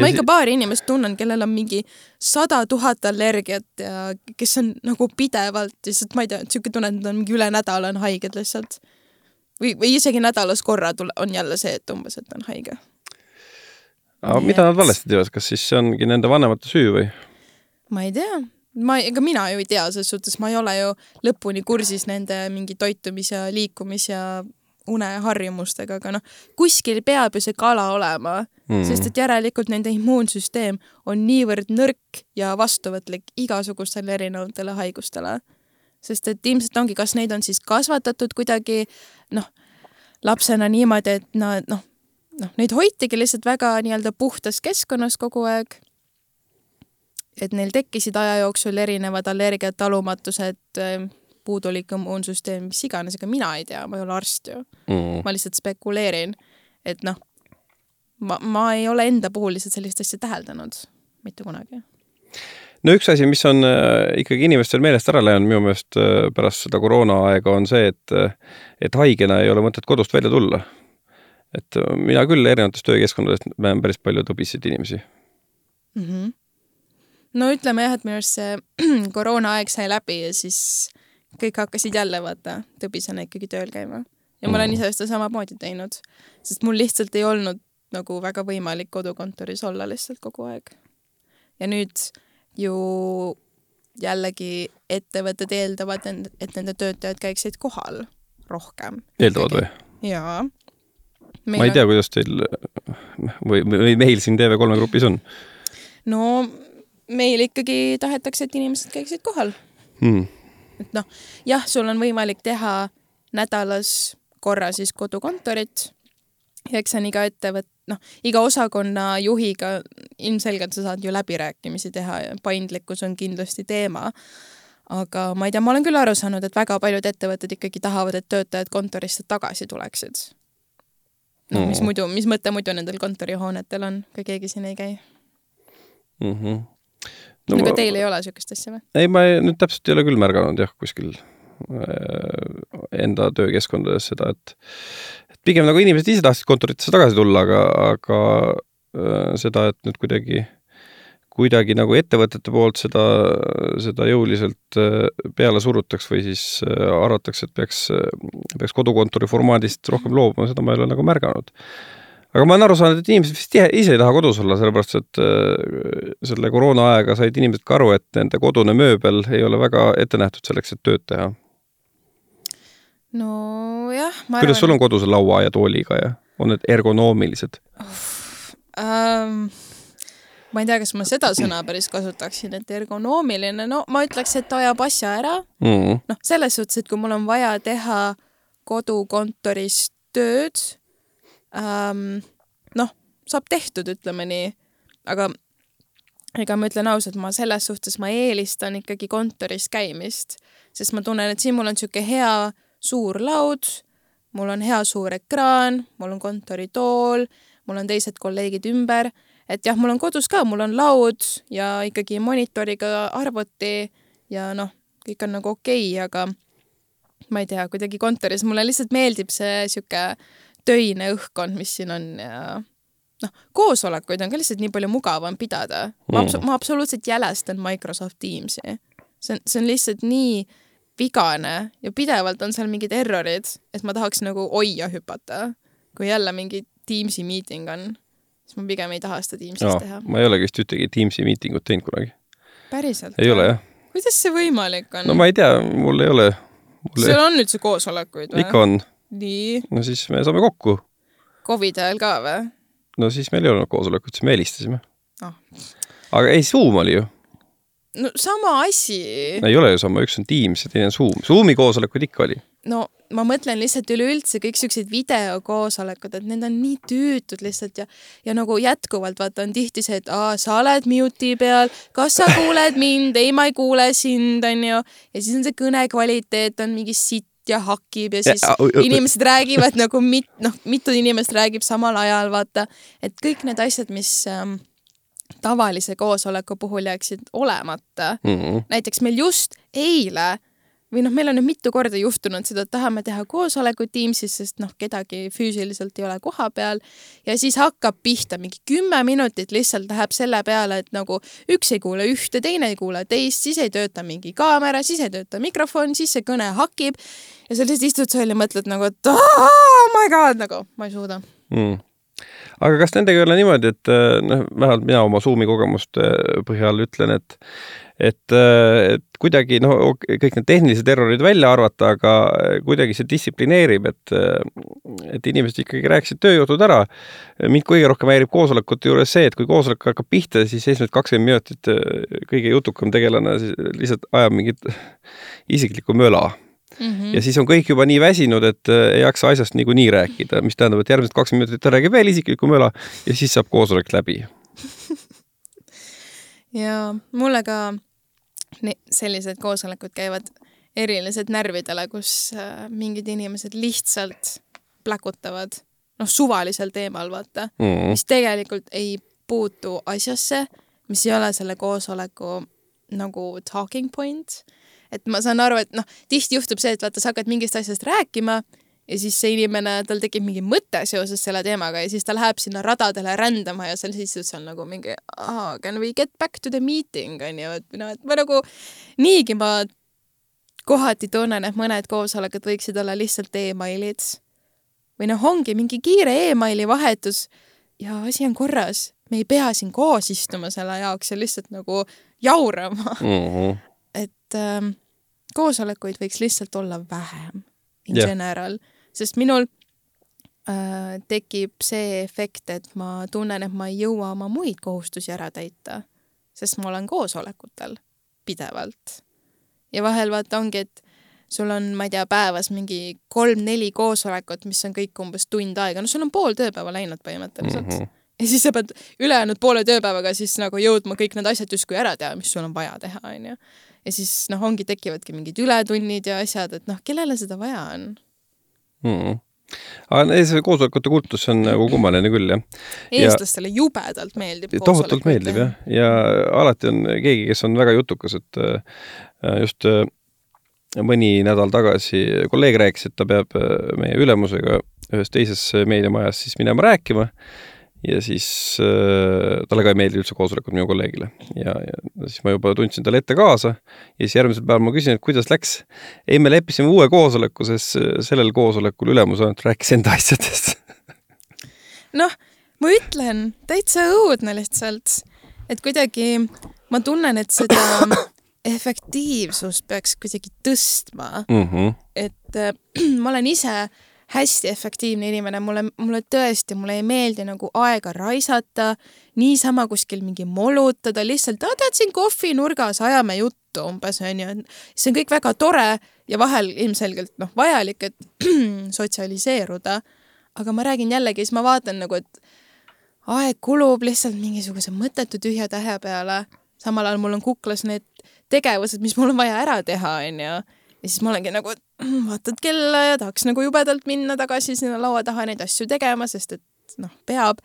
ma ikka paari inimest tunnen, kellel on mingi sada tuhat allergiat ja kes on nagu pidevalt lihtsalt, ma ei tea, sihuke tunne, et nad on mingi üle nädala on haiged lihtsalt. või, või isegi nädalas korra tule, on jälle see, et umbes, et on haige. aga mida et... nad valesti teevad, kas siis see ongi nende vanemate süü või? ma ei tea, ma, ega mina ju ei tea, selles suhtes ma ei ole ju lõpuni kursis nende mingi toitumis ja liikumis ja uneharjumustega, aga noh, kuskil peab ju see kala olema mm., sest et järelikult nende immuunsüsteem on niivõrd nõrk ja vastuvõtlik igasugustele erinevatele haigustele. sest et ilmselt ongi, kas neid on siis kasvatatud kuidagi noh, lapsena niimoodi, et nad noh, noh, neid hoitigi lihtsalt väga nii-öelda puhtas keskkonnas kogu aeg. et neil tekkisid aja jooksul erinevad allergiad, talumatused, puudulik immuunsüsteem, mis iganes, ega mina ei tea, ma ei ole arst ju mm. ma lihtsalt spekuleerin, et noh, ma, ma ei ole enda puhul lihtsalt sellist asja täheldanud mitte kunagi. no üks asi, mis on äh, ikkagi inimestel meelest ära läinud minu meelest äh, pärast seda koroonaaega, on see, et, äh, et haigena ei ole mõtet kodust välja tulla. et mina küll erinevates töökeskkondades näen päris palju tõbiseid inimesi mm. -hmm. no ütleme jah, et minu arust see koroonaaeg sai läbi ja siis kõik hakkasid jälle vaata tõbisena ikkagi tööl käima. ja ma olen Mhm. ise seda samamoodi teinud, sest mul lihtsalt ei olnud nagu väga võimalik kodukontoris olla lihtsalt kogu aeg. ja nüüd ju jällegi ettevõtted eeldavad, et nende töötajad käiksid kohal rohkem. eeldavad või? jaa. ma ei tea, kuidas teil või, või meil siin TV3 grupis on no meil ikkagi tahetakse, et inimesed käiksid kohal hmm.. Et noh, jah, sul on võimalik teha nädalas korra siis kodukontorit ja eks see on iga ettevõt-, noh, iga osakonna juhiga ilmselgelt sa saad ju läbirääkimisi teha ja paindlikkus on kindlasti teema. aga ma ei tea, ma olen küll aru saanud, et väga paljud ettevõtted ikkagi tahavad, et töötajad kontorisse tagasi tuleksid. noh, mis Mm. muidu, mis mõte muidu nendel kontorihoonetel on, kui keegi siin ei käi Mm -hmm. No,? aga teil ei ole niisugust asja või? ei, ma ei, nüüd täpselt ei ole küll märganud jah, kuskil äh, enda töökeskkondades seda, et et pigem nagu inimesed ise tahtsid kontoritesse tagasi tulla, aga, aga äh, seda, et nüüd kuidagi kuidagi nagu ettevõtete poolt seda, seda jõuliselt äh, peale surutaks või siis arvatakse, et peaks, peaks kodukontori formaadist rohkem loobuma, seda ma ei ole nagu märganud. Aga ma olen aru saanud, et inimesed vist ise, ise ei taha kodus olla, sellepärast et äh, selle koroona ajaga said inimesed ka aru, et nende kodune mööbel ei ole väga ette nähtud selleks, et tööd teha. nojah, kuidas arvan sul on kodus laua ja tooliga ja on need ergonoomilised? ähm, ma ei tea, kas ma seda sõna päris kasutaksin, et ergonoomiline, no ma ütleks, et ajab asja ära. Mm. noh, selles suhtes, et kui mul on vaja teha kodukontoris tööd ähm,, noh, saab tehtud, ütleme nii, aga ega ma ütlen ausalt, ma selles suhtes, ma eelistan ikkagi kontoris käimist, sest ma tunnen, et siin mul on niisugune hea suur laud, mul on hea suur ekraan, mul on kontoritool, mul on teised kolleegid ümber. Et jah, mul on kodus ka, mul on laud ja ikkagi monitoriga arvuti ja noh, kõik on nagu okei okay,, aga ma ei tea, kuidagi kontoris mulle lihtsalt meeldib see sihuke töine õhkkond, mis siin on ja noh, koosolekuid on ka lihtsalt nii palju mugavam pidada. ma abs-, ma absoluutselt jälestan Microsoft Teamsi. see on, see on lihtsalt nii vigane ja pidevalt on seal mingid errorid, et ma tahaks nagu oia hüpata, kui jälle mingi Teamsi miiting on siis ma pigem ei taha seda Teamsis no, teha. ma ei olegi vist ühtegi Teamsi miitingut teinud kunagi. päriselt? ei ole jah. kuidas see võimalik on? no ma ei tea, mul ei ole. sul on üldse koosolekuid või? ikka on. Nii? no siis me saame kokku. Covidi ajal ka või? no siis meil ei olnud koosolekut, siis me helistasime oh.. aga ei, Zoom oli ju. no sama asi. ei ole ju sama, üks on Teams ja teine on Zoom. Zoomi koosolekuid ikka oli. no ma mõtlen lihtsalt üleüldse kõik siuksed videokoosolekud, et need on nii tüütud lihtsalt ja, ja nagu jätkuvalt vaata on tihti see, et aa, sa oled mute'i peal, kas sa kuuled mind, ei, ma ei kuule sind, onju. ja siis on see kõne kvaliteet on mingi sitt ja hakib ja siis ja, inimesed räägivad nagu mit-, noh, mitu inimest räägib samal ajal, vaata. et kõik need asjad, mis ähm, tavalise koosoleku puhul jääksid olemata mm. -hmm. näiteks meil just eile või noh, meil on nüüd mitu korda juhtunud seda, et tahame teha koosolekut Teamsis, sest noh, kedagi füüsiliselt ei ole koha peal. Ja siis hakkab pihta mingi kümme minutit lihtsalt läheb selle peale, et nagu üks ei kuule ühte, teine ei kuule teist, siis ei tööta mingi kaamera, siis ei tööta mikrofon, siis see kõne hakib. Ja sa lihtsalt istud seal ja mõtled nagu, et oh my god, nagu ma ei suuda. Mm. Aga kas nendega ei ole niimoodi, et noh, vähemalt mina oma Zoomi kogemuste põhjal ütlen, et et, et kuidagi noh, kõik need tehnilised errorid välja arvata, aga kuidagi see distsiplineerib, et et inimesed ikkagi rääkisid tööjutud ära. mind kõige rohkem häirib koosolekute juures see, et kui koosolek hakkab pihta, siis esimesed kakskümmend minutit kõige jutukam tegelane lihtsalt ajab mingit isiklikku möla mm. -hmm. ja siis on kõik juba nii väsinud, et äh, ei jaksa asjast niikuinii rääkida, mis tähendab, et järgmised kakskümmend minutit ta räägib veel isiklikku möla ja siis saab koosolek läbi. ja mulle ka sellised koosolekud käivad eriliselt närvidele, kus äh, mingid inimesed lihtsalt pläkutavad, noh, suvalisel teemal, vaata mm, mis tegelikult ei puutu asjasse, mis ei ole selle koosoleku nagu talking point. et ma saan aru, et noh, tihti juhtub see, et vaata, sa hakkad mingist asjast rääkima ja siis see inimene, tal tekib mingi mõte seoses selle teemaga ja siis ta läheb sinna radadele rändama ja seal siis seal nagu mingi ah, can we get back to the meeting onju, et noh, et ma nagu niigi ma kohati tunnen, et mõned koosolekud võiksid olla lihtsalt emailid või noh, ongi mingi kiire emaili vahetus ja asi on korras. me ei pea siin koos istuma selle jaoks ja lihtsalt nagu jaurama mm. -hmm. et ähm, koosolekuid võiks lihtsalt olla vähem in yeah. general, sest minul äh, tekib see efekt, et ma tunnen, et ma ei jõua oma muid kohustusi ära täita, sest ma olen koosolekutel pidevalt ja vahel vaata ongi, et sul on, ma ei tea, päevas mingi kolm-neli koosolekut, mis on kõik umbes tund aega, no sul on pool tööpäeva läinud põhimõtteliselt mm. -hmm. ja siis sa pead ülejäänud poole tööpäevaga siis nagu jõudma kõik need asjad justkui ära teha, mis sul on vaja teha, onju. ja siis noh, ongi, tekivadki mingid ületunnid ja asjad, et noh, kellele seda vaja on mm? -hmm aga see koosolekute kultus on nagu kummaline küll, jah. eestlastele jubedalt meeldib. tohutult meeldib jah, ja alati on keegi, kes on väga jutukas, et äh, just äh, mõni nädal tagasi kolleeg rääkis, et ta peab äh, meie ülemusega ühes teises meediamajas siis minema rääkima ja siis äh, talle ka ei meeldi üldse koosolekud minu kolleegile ja, ja siis ma juba tundsin talle ette kaasa ja siis järgmisel päeval ma küsin, et kuidas läks. ei, me leppisime uue koosoleku, sest sellel koosolekul ülemus ainult rääkis enda asjadest noh, ma ütlen, täitsa õudne lihtsalt, et kuidagi ma tunnen, et seda efektiivsust peaks kuidagi tõstma mm. -hmm. et äh, ma olen ise hästi efektiivne inimene, mulle, mulle tõesti, mulle ei meeldi nagu aega raisata, niisama kuskil mingi molutada, lihtsalt tead siin kohvinurgas ajame juttu umbes onju, see on kõik väga tore ja vahel ilmselgelt noh, vajalik, et sotsialiseeruda. aga ma räägin jällegi, siis ma vaatan nagu, et aeg kulub lihtsalt mingisuguse mõttetu tühja tähe peale, samal ajal mul on kuklas need tegevused, mis mul on vaja ära teha, onju. Ja siis ma olengi nagu, vaatad kella ja tahaks nagu jubedalt minna tagasi sinna laua taha neid asju tegema, sest et noh, peab.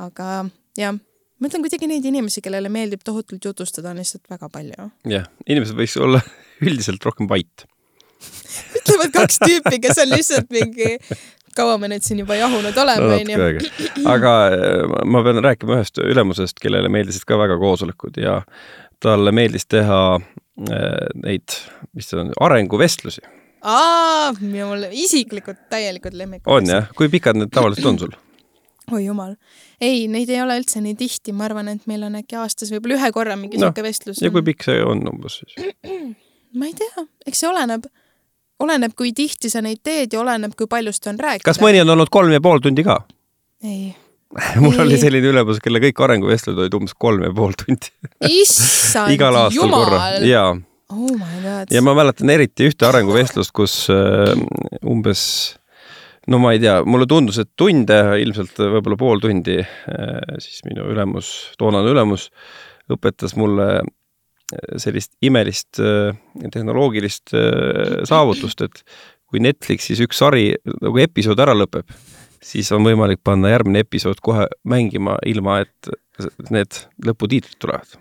aga jah, ma ütlen kuidagi neid inimesi, kellele meeldib tohutult jutustada, on lihtsalt väga palju. jah, inimesed võiks olla üldiselt rohkem vait ütlevad kaks tüüpi, kes on lihtsalt mingi kaua me nüüd siin juba jahunud oleme, onju. aga äh, ma pean rääkima ühest ülemusest, kellele meeldisid ka väga koosolekud ja talle meeldis teha neid, mis see on, arenguvestlusi. aa, mul isiklikud täielikud lemmikud. on jah, kui pikad need tavaliselt on sul? oi jumal, ei, neid ei ole üldse nii tihti, ma arvan, et meil on äkki aastas võib-olla ühe korra mingi no, sihuke vestlus. ja kui pikk see on umbes siis? ma ei tea, eks see oleneb, oleneb, kui tihti sa neid teed ja oleneb, kui paljust on rääkida. kas mõni on olnud kolm ja pool tundi ka? ei mul oli selline ülemus, kelle kõik arenguvestlused olid umbes kolm ja pool tundi issand igal aastal jumal. korra, jaa. Oh my god. ja ma mäletan eriti ühte arenguvestlust, kus äh, umbes no ma ei tea, mulle tundus, et tunde, ilmselt võib-olla pool tundi äh,, siis minu ülemus, toonane ülemus õpetas mulle äh, sellist imelist tehnoloogilist saavutust, et kui Netflixis üks sari nagu episood ära lõpeb siis on võimalik panna järgmine episood kohe mängima, ilma et need lõputiitrid tulevad.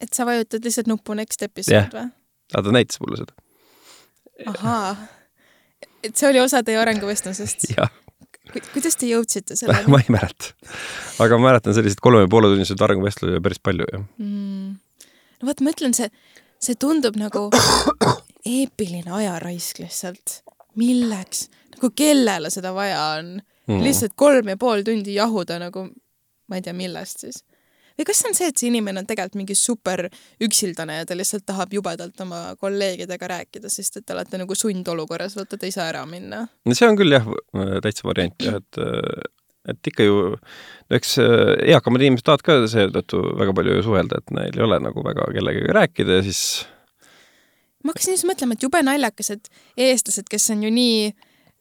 et sa vajutad lihtsalt nuppu next episode yeah. või? ta näitas mulle seda. ahaa, et see oli osa teie arenguvestlusest? jah kuidas te jõudsite selleni? ma ei mäleta. aga ma mäletan selliseid kolme ja poole tunniseid arenguvestlusi päris palju, jah mm.. no vot, ma ütlen, see, see tundub nagu eepiline ajaraisk lihtsalt. milleks? Nagu kellele seda vaja on mm.. lihtsalt kolm ja pool tundi jahuda nagu, ma ei tea, millest siis. või kas see on see, et see inimene on tegelikult mingi super üksildane ja ta lihtsalt tahab jubedalt oma kolleegidega rääkida, sest et te olete nagu sundolukorras, vaata, te ei saa ära minna. no see on küll jah, täitsa variant jah, et et ikka ju, eks eakamad inimesed tahavad ka seetõttu väga palju suhelda, et neil ei ole nagu väga kellegagi rääkida ja siis ma hakkasin just mõtlema, et jube naljakas, et eestlased, kes on ju nii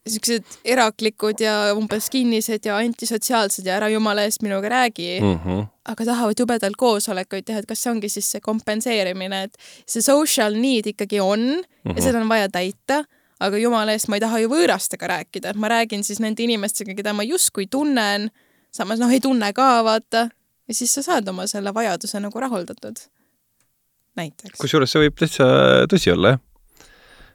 siuksed eraklikud ja umbes kinnised ja antisotsiaalsed ja ära jumala eest minuga räägi mm. -hmm. aga tahavad jubedalt koosolekuid teha, et kas see ongi siis see kompenseerimine, et see social need ikkagi on mm -hmm. ja seda on vaja täita, aga jumala eest ma ei taha ju võõrastega rääkida, et ma räägin siis nende inimestega, keda ma justkui tunnen, samas noh, ei tunne ka, vaata, ja siis sa saad oma selle vajaduse nagu rahuldatud. näiteks. kusjuures see võib täitsa tõsi olla, jah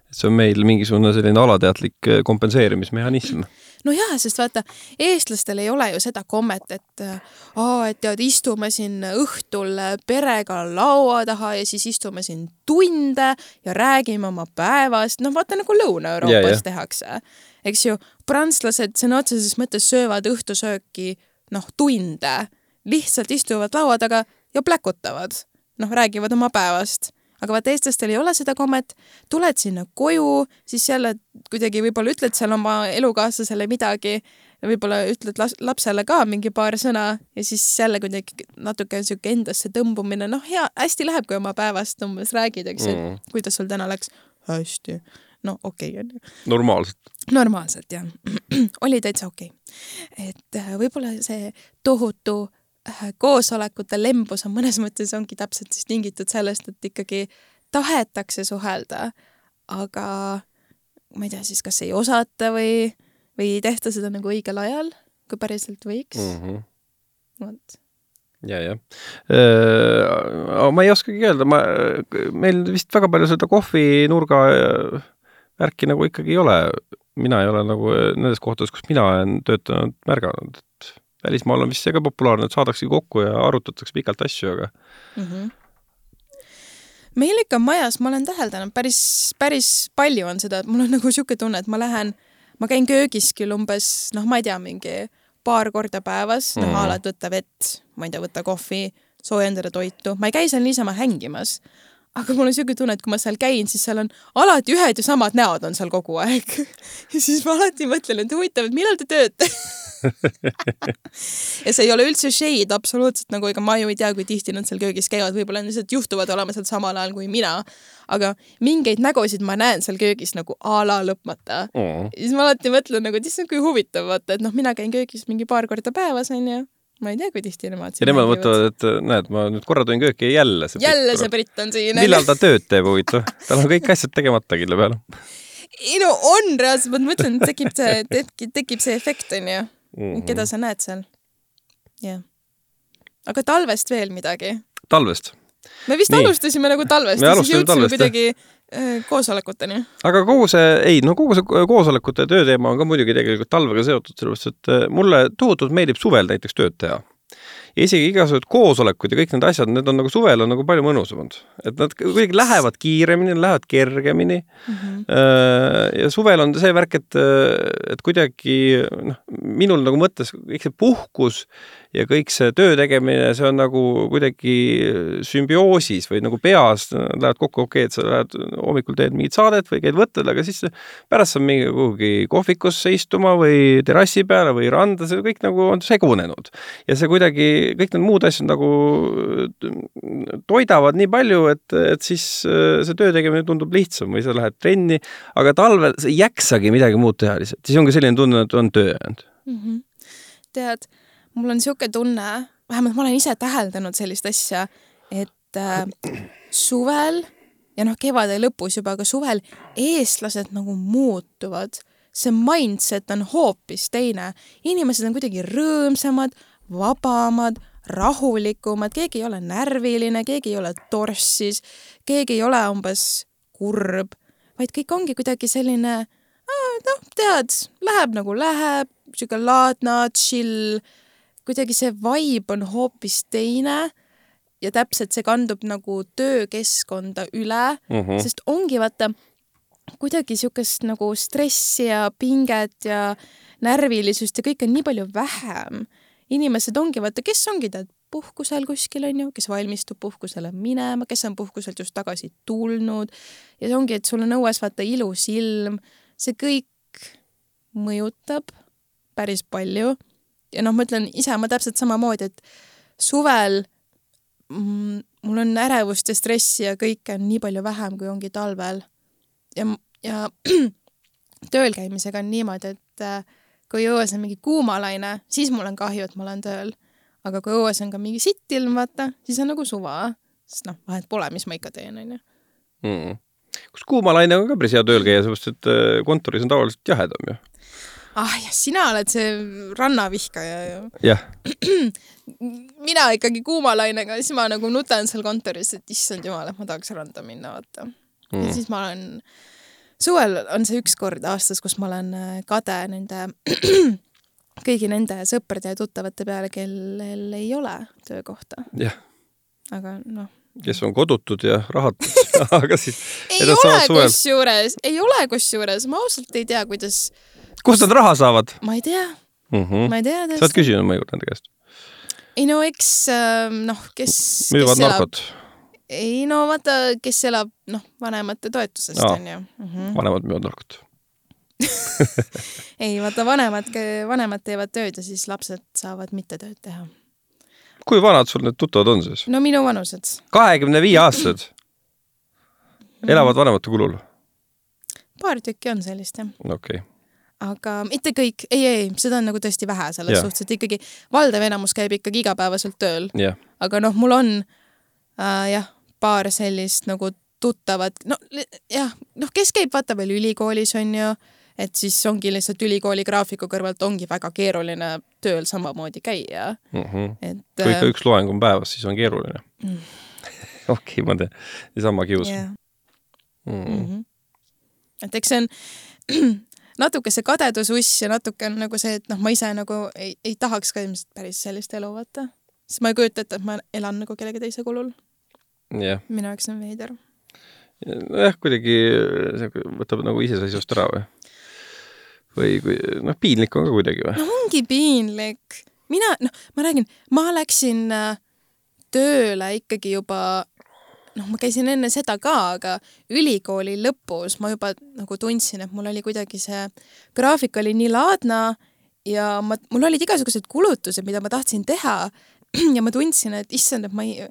et see on meil mingisugune selline alateadlik äh, kompenseerimismehhanism. no jaa, sest vaata, eestlastel ei ole ju seda kommet, et äh, aa, et tead, istume siin õhtul perega laua taha ja siis istume siin tunde ja räägime oma päevast, noh vaata nagu Lõuna-Euroopas tehakse. eks ju, prantslased sõna otseses mõttes söövad õhtusööki noh, tunde, lihtsalt istuvad laua taga ja pläkutavad, noh, räägivad oma päevast aga vaata, eestlastel ei ole seda kommet, tuled sinna koju, siis jälle kuidagi võib-olla ütled seal oma elukaaslasele midagi, võib-olla ütled lapsele ka mingi paar sõna ja siis jälle kuidagi natuke sihuke endasse tõmbumine, noh, hea, hästi läheb, kui oma päevast umbes räägid, eks ju mm., kuidas sul täna läks. hästi, no okei okay, onju. normaalselt. normaalselt jah oli täitsa okei okay.. et äh, võib-olla see tohutu koosolekute lembus on mõnes mõttes ongi täpselt siis tingitud sellest, et ikkagi tahetakse suhelda, aga ma ei tea siis, kas ei osata või, või ei tehta seda nagu õigel ajal, kui päriselt võiks mm. -hmm. vot ja, jah. Äh, ma ei oskagi öelda, ma, meil vist väga palju seda kohvinurga äh, värki nagu ikkagi ei ole. mina ei ole nagu nendes kohtades, kus mina olen töötanud, märganud, et välismaal on vist see ka populaarne, et saadakse kokku ja arutatakse pikalt asju, aga mm. -hmm. meil ikka majas, ma olen täheldanud, päris, päris palju on seda, et mul on nagu niisugune tunne, et ma lähen, ma käin köögis küll umbes, noh, ma ei tea, mingi paar korda päevas mm, noh, a la, et võtta vett, ma ei tea, võtta kohvi, soojendada toitu, ma ei käi seal niisama hängimas aga mul on niisugune tunne, et kui ma seal käin, siis seal on alati ühed ja samad näod on seal kogu aeg. ja siis ma alati mõtlen, et huvitav, et millal te tööte ja see ei ole üldse shade absoluutselt nagu, ega ma ju ei tea, kui tihti nad seal köögis käivad, võib-olla nad lihtsalt juhtuvad olema seal samal ajal kui mina. aga mingeid nägusid ma näen seal köögis nagu a la lõpmata mm.. siis ma alati mõtlen nagu, et issand, kui huvitav, vaata, et noh, mina käin köögis mingi paar korda päevas, onju ma ei tea, kui tihti nemad ja nemad mõtlevad, et näed, ma nüüd korra tõin kööki ja jälle see jälle britt, see britt on siin. millal ta tööd teeb, huvitav? tal on kõik asjad tegemata kille peal. ei no on reaalselt, ma mõtlen, tekib see, tekib see efekt, onju mm. -hmm. keda sa näed seal. jah. aga talvest veel midagi? talvest? me vist Nii. alustasime nagu talvest ja siis jõudsime kuidagi äh, koosolekuteni. aga kogu see, ei no kogu see koosolekute tööteema on ka muidugi tegelikult talvega seotud, sellepärast et äh, mulle tohutult meeldib suvel näiteks tööd teha ja isegi igasugused koosolekud ja kõik need asjad, need on nagu suvel on nagu palju mõnusamad. et nad kuidagi lähevad kiiremini, lähevad kergemini mm. -hmm. ja suvel on see värk, et, et kuidagi noh, minul nagu mõttes kõik see puhkus ja kõik see töö tegemine, see on nagu kuidagi sümbioosis või nagu peas lähevad kokku, okei okay,, et sa lähed hommikul teed mingit saadet või käid võttel, aga siis pärast saad mingi kuhugi kohvikusse istuma või terrassi peale või randa, see kõik nagu on segunenud. ja see kuidagi, kõik need muud asjad nagu toidavad nii palju, et, et siis see töö tegemine tundub lihtsam või sa lähed trenni, aga talvel sa ei jaksagi midagi muud teha lihtsalt, siis ongi selline tunne, et on töö jäänud mm. -hmm. tead mul on niisugune tunne, vähemalt ma olen ise täheldanud sellist asja, et äh, suvel ja noh, kevade lõpus juba, aga suvel eestlased nagu muutuvad. see mindset on hoopis teine. inimesed on kuidagi rõõmsamad, vabamad, rahulikumad, keegi ei ole närviline, keegi ei ole torssis, keegi ei ole umbes kurb, vaid kõik ongi kuidagi selline noh, tead, läheb nagu läheb, sihuke laadna, chill kuidagi see vibe on hoopis teine ja täpselt see kandub nagu töökeskkonda üle mm, -hmm. sest ongi vaata kuidagi niisugust nagu stressi ja pinget ja närvilisust ja kõike on nii palju vähem. inimesed ongi, vaata, kes ongi tead puhkusel kuskil onju, kes valmistub puhkusele minema, kes on puhkuselt just tagasi tulnud ja see ongi, et sul on õues vaata ilus ilm, see kõik mõjutab päris palju ja noh, ma ütlen ise ma täpselt samamoodi, et suvel mm, mul on ärevust ja stressi ja kõike on nii palju vähem, kui ongi talvel. ja, ja tööl käimisega on niimoodi, et äh, kui õues on mingi kuumalaine, siis mul on kahju, et ma olen tööl. aga kui õues on ka mingi sitt ilm, vaata, siis on nagu suva, sest noh, vahet pole, mis ma ikka teen, onju. mm.. kus kuumalaine on ka päris hea tööl käia, sellepärast et äh, kontoris on tavaliselt jahedam ju. Ah jah, sina oled see rannavihkaja ju. jah. mina ikkagi kuumalainega, siis ma nagu nutan seal kontoris, et issand jumal, et ma tahaks randa minna, vaata mm.. ja siis ma olen, suvel on see üks kord aastas, kus ma olen äh, kade nende kõigi nende sõprade ja tuttavate peale, kellel ei ole töökohta. jah. aga noh kes on kodutud ja rahatud aga siis ei ole kusjuures, ei ole kusjuures, ma ausalt ei tea, kuidas. Kust nad raha saavad? ma ei tea mm. -hmm. ma ei tea tõesti. sa oled küsinud mõju nende käest? ei no eks ähm, noh, kes. müüvad narkot? ei no vaata, kes elab noh, vanemate toetusest onju mm -hmm.. vanemad müüvad narkot ei vaata, vanemad, vanemad teevad tööd ja siis lapsed saavad mitte tööd teha. kui vanad sul need tuttavad on siis? no minu vanused. kahekümne viie aastased? Mhm. elavad vanemate kulul? paar tükki on sellist jah. okei okay aga mitte kõik, ei, ei, seda on nagu tõesti vähe selles yeah. suhtes, et ikkagi valdav enamus käib ikkagi igapäevaselt tööl. Yeah.. aga noh, mul on äh, jah, paar sellist nagu tuttavat, no jah, noh, kes käib vaata veel ülikoolis on ju, et siis ongi lihtsalt ülikooli graafiku kõrvalt ongi väga keeruline tööl samamoodi käia. Mm. -hmm. et kui ikka äh, üks loeng on päevas, siis on keeruline. Mm. okei okay,, ma tean, niisama kius yeah.. Mm. -hmm. et eks see on natuke see kadedususs ja natuke on nagu see, et noh, ma ise nagu ei, ei tahaks ka ilmselt päris sellist elu vaata. sest ma ei kujuta ette, et ma elan nagu kellegi teise kulul yeah.. minu jaoks on veider. nojah, kuidagi võtab nagu iseseisvust ära või? või kui, noh, piinlik on ka kuidagi või? no ongi piinlik. mina, noh, ma räägin, ma läksin äh, tööle ikkagi juba noh, ma käisin enne seda ka, aga ülikooli lõpus ma juba nagu tundsin, et mul oli kuidagi see graafik oli nii laadna ja ma, mul olid igasugused kulutused, mida ma tahtsin teha ja ma tundsin, et issand, et ma ei,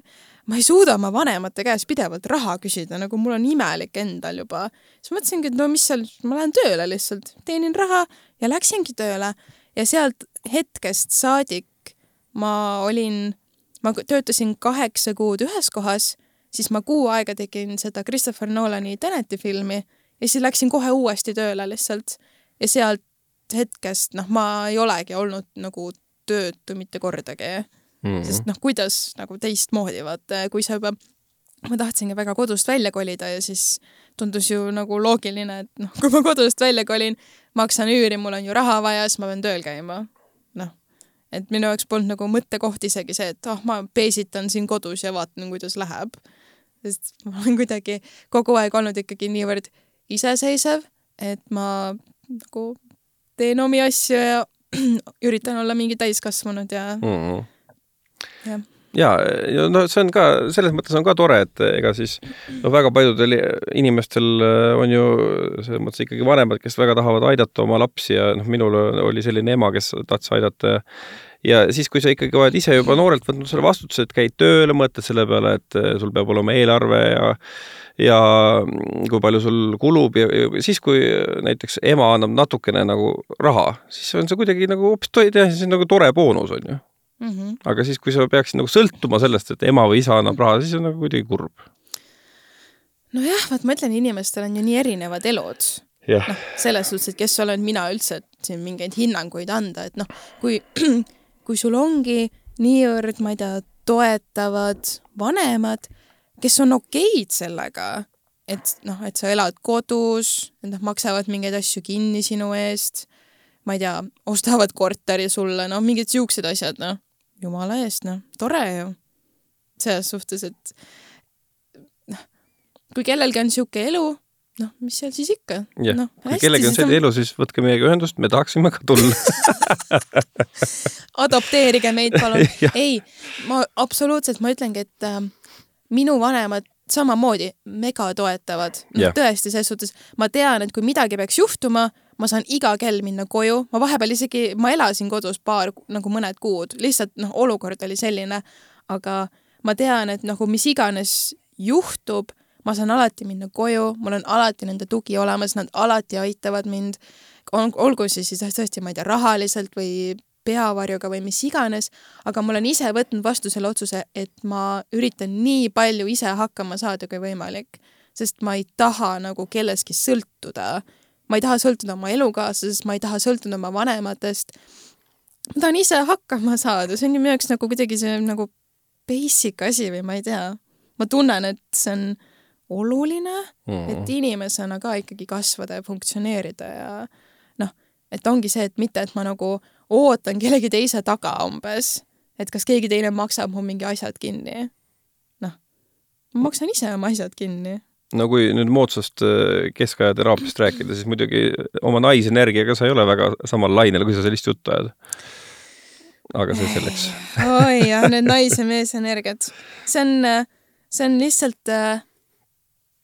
ma ei suuda oma vanemate käest pidevalt raha küsida, nagu mul on imelik endal juba. siis mõtlesingi, et no mis seal, ma lähen tööle lihtsalt, teenin raha ja läksingi tööle ja sealt hetkest saadik ma olin, ma töötasin kaheksa kuud ühes kohas siis ma kuu aega tegin seda Christopher Nolani Teneti filmi ja siis läksin kohe uuesti tööle lihtsalt. ja sealt hetkest, noh, ma ei olegi olnud nagu töötu mitte kordagi mm. -hmm. sest noh, kuidas nagu teistmoodi, vaata, kui sa juba, ma tahtsingi väga kodust välja kolida ja siis tundus ju nagu loogiline, et noh, kui ma kodust välja kolin, maksan üüri, mul on ju raha vaja, siis ma pean tööl käima. noh, et minu jaoks polnud nagu mõttekoht isegi see, et ah oh,, ma peesitan siin kodus ja vaatan, kuidas läheb sest ma olen kuidagi kogu aeg olnud ikkagi niivõrd iseseisev, et ma nagu teen omi asju ja üritan olla mingi täiskasvanud ja mm, -hmm. jah ja, ja no see on ka, selles mõttes on ka tore, et ega siis noh, väga paljudel inimestel äh, on ju selles mõttes ikkagi vanemad, kes väga tahavad aidata oma lapsi ja noh, minul oli selline ema, kes tahtis aidata ja siis, kui sa ikkagi oled ise juba noorelt võtnud selle vastutuse, et käid tööle, mõtled selle peale, et eh, sul peab olema eelarve ja ja kui palju sul kulub ja, ja siis, kui näiteks ema annab natukene nagu raha, siis on see kuidagi nagu hoopis, see on nagu tore boonus, on ju mm. -hmm. aga siis, kui sa peaksid nagu sõltuma sellest, et ema või isa annab raha, siis on nagu kuidagi kurb. nojah, vaat ma ütlen, inimestel on ju nii erinevad elud noh, selles suhtes, et kes olen mina üldse, et siin mingeid hinnanguid anda, et noh, kui kui sul ongi niivõrd, ma ei tea, toetavad vanemad, kes on okeid sellega, et noh, et sa elad kodus, et nad maksavad mingeid asju kinni sinu eest, ma ei tea, ostavad korteri sulle, noh, mingid siuksed asjad, noh, jumala eest, noh, tore ju. selles suhtes, et noh, kui kellelgi on sihuke elu, noh, mis seal siis ikka. jah no,, kui kellelgi on selline elu, siis võtke meiega ühendust, me tahaksime ka tulla adopteerige meid, palun ei, ma absoluutselt, ma ütlengi, et äh, minu vanemad samamoodi mega toetavad no,. tõesti, selles suhtes ma tean, et kui midagi peaks juhtuma, ma saan iga kell minna koju, ma vahepeal isegi, ma elasin kodus paar nagu mõned kuud, lihtsalt noh, olukord oli selline, aga ma tean, et nagu mis iganes juhtub, ma saan alati minna koju, mul on alati nende tugi olemas, nad alati aitavad mind, olgu see siis tõesti, ma ei tea, rahaliselt või peavarjuga või mis iganes, aga ma olen ise võtnud vastu selle otsuse, et ma üritan nii palju ise hakkama saada kui võimalik, sest ma ei taha nagu kellestki sõltuda. Ma ei taha sõltuda oma elukaaslasest, ma ei taha sõltuda oma vanematest. ma tahan ise hakkama saada, see on ju minu jaoks nagu kuidagi see nagu basic asi või ma ei tea. ma tunnen, et see on oluline mm., et inimesena ka ikkagi kasvada ja funktsioneerida ja noh, et ongi see, et mitte, et ma nagu ootan kellegi teise taga umbes, et kas keegi teine maksab mu mingi asjad kinni. noh, ma maksan ise oma asjad kinni. No kui nüüd moodsast äh, keskaja teraapiast rääkida, siis muidugi oma naisenergiaga sa ei ole väga samal lainel, kui sa sellist juttu ajad. aga see selleks. oi jah, need nais- ja meesenergiad. see on, äh, see on lihtsalt, äh,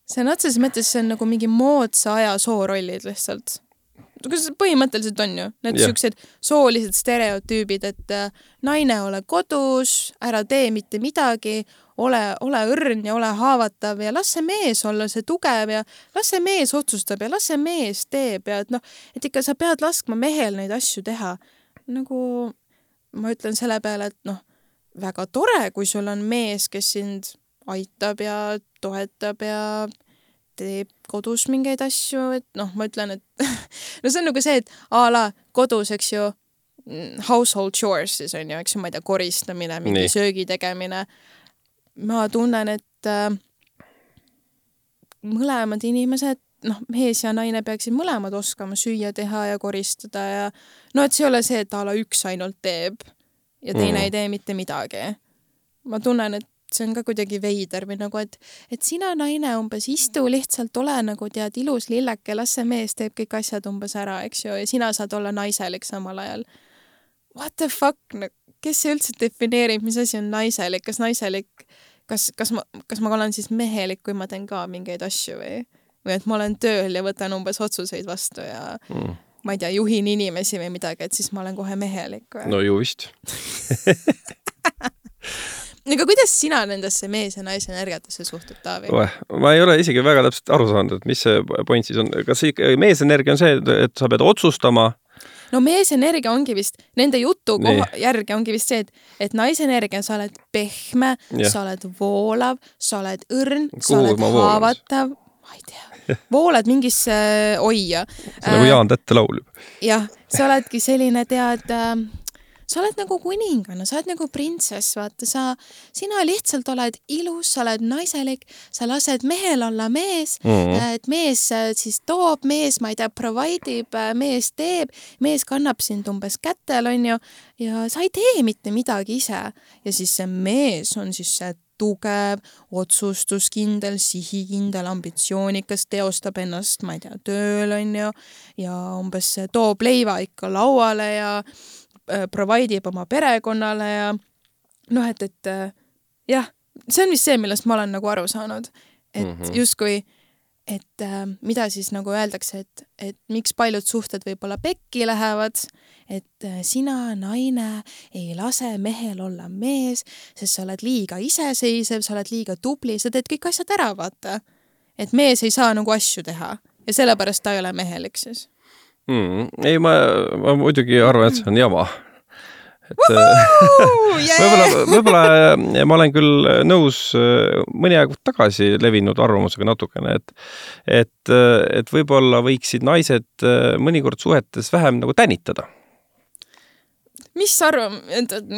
see on otseses mõttes, see on nagu mingi moodsa aja soorollid lihtsalt kas põhimõtteliselt on ju, need siuksed soolised stereotüübid, et äh, naine, ole kodus, ära tee mitte midagi, ole, ole õrn ja ole haavatav ja las see mees olla see tugev ja las see mees otsustab ja las see mees teeb ja et noh, et ikka sa pead laskma mehel neid asju teha. nagu ma ütlen selle peale, et noh, väga tore, kui sul on mees, kes sind aitab ja toetab ja teeb kodus mingeid asju, et noh, ma ütlen, et no see on nagu see, et a la kodus, eks ju, mm, household chores siis on ju, eks ju, ma ei tea, koristamine, mingi Nii. söögi tegemine. ma tunnen, et äh, mõlemad inimesed, noh, mees ja naine peaksid mõlemad oskama süüa teha ja koristada ja no et see ei ole see, et a la üks ainult teeb ja teine mm. ei tee mitte midagi. ma tunnen, et see on ka kuidagi veider või nagu, et, et sina, naine, umbes istu lihtsalt, ole nagu tead, ilus lilleke, las see mees teeb kõik asjad umbes ära, eks ju, ja sina saad olla naiselik samal ajal. What the fuck, kes see üldse defineerib, mis asi on naiselik, kas naiselik, kas, kas ma, kas ma olen siis mehelik, kui ma teen ka mingeid asju või, või et ma olen tööl ja võtan umbes otsuseid vastu ja mm ma ei tea, juhin inimesi või midagi, et siis ma olen kohe mehelik või? no ju vist aga kuidas sina nendesse mees- ja naisenergiatesse suhtud, Taavi? ma ei ole isegi väga täpselt aru saanud, et mis see point siis on, kas ikka meesenergia on see, et sa pead otsustama? no meesenergia ongi vist, nende jutu koha, järgi ongi vist see, et, et naisenergia, sa oled pehme, sa oled voolav, sa oled õrn, sa oled haavatav, ma ei tea, voolad mingisse oia. see on nagu Jaan Tätte laul jah, sa oledki selline, tead äh, sa oled nagu kuninganna, sa oled nagu printsess, vaata, sa, sina lihtsalt oled ilus, sa oled naiselik, sa lased mehel olla mees mm, -hmm. et mees äh, siis toob, mees, ma ei tea, provide ib, äh, mees teeb, mees kannab sind umbes kätel, onju, ja sa ei tee mitte midagi ise. ja siis see mees on siis see tugev, otsustuskindel, sihikindel, ambitsioonikas, teostab ennast, ma ei tea, tööl onju ja umbes toob leiva ikka lauale ja provide ib oma perekonnale ja noh, et, et äh, jah, see on vist see, millest ma olen nagu aru saanud, et mm -hmm. justkui, et äh, mida siis nagu öeldakse, et, et miks paljud suhted võib-olla pekki lähevad, et äh, sina, naine, ei lase mehel olla mees, sest sa oled liiga iseseisev, sa oled liiga tubli, sa teed kõik asjad ära, vaata. et mees ei saa nagu asju teha ja sellepärast ta ei ole mehelik siis mm,? ei, ma, ma muidugi arvan, et see on jama. et yeah! võib-olla, võib-olla äh, ma olen küll nõus äh, mõni aeg tagasi levinud arvamusega natukene, et et, äh, et võib-olla võiksid naised mõnikord suhetes vähem nagu tänitada mis arvam-,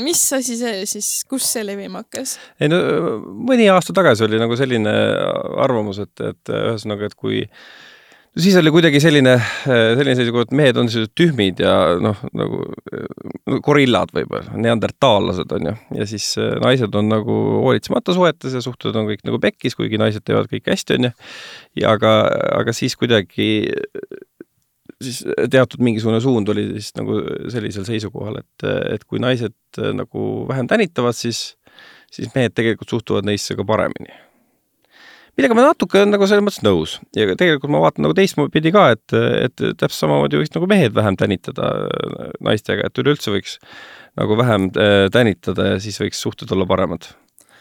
mis asi see siis, kus see levima hakkas? ei no mõni aasta tagasi oli nagu selline arvamus, et, et ühesõnaga, et kui äh, siis oli kuidagi selline, selline seisukoht, et mehed on sellised tühmid ja noh, nagu gorillad võib-olla, neandertaallased on ju, ja siis äh, naised on nagu hoolitsemata suhetes ja suhted on kõik nagu pekkis, kuigi naised teevad kõik hästi, on ju. ja aga, aga siis kuidagi siis teatud mingisugune suund oli siis nagu sellisel seisukohal, et, et kui naised äh, nagu vähem tänitavad, siis, siis mehed tegelikult suhtuvad neisse ka paremini millega ma natuke olen nagu selles mõttes nõus. Ja tegelikult ma vaatan nagu teistpidi ka, et, et täpselt samamoodi võiks nagu mehed vähem tänitada äh, naistega, et üleüldse võiks nagu vähem äh, tänitada ja siis võiks suhted olla paremad.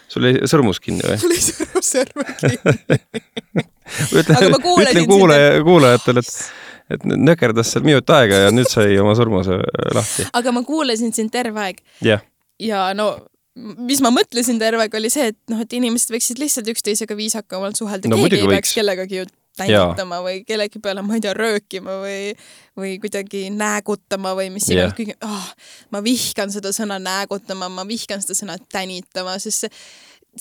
Sul jäi sõrmus kinni või? mul ei sõrmu sõrme kinni. Ütle, ütlen kuulaja, kuulajatele, et, et nökerdas seal minut aega ja nüüd sai oma sõrmuse lahti. aga ma kuulasin sind terve aeg. Jah, ja no mis ma mõtlesin terve aeg oli see, et noh, et inimesed võiksid lihtsalt üksteisega viisakamalt suhelda No keegi ei võiks. peaks kellegagi ju tänitama või kellegi peale, ma ei tea, röökima või, või kuidagi näägutama või mis iganes kõige oh,, ma vihkan seda sõna näägutama, ma vihkan seda sõna tänitama, sest see,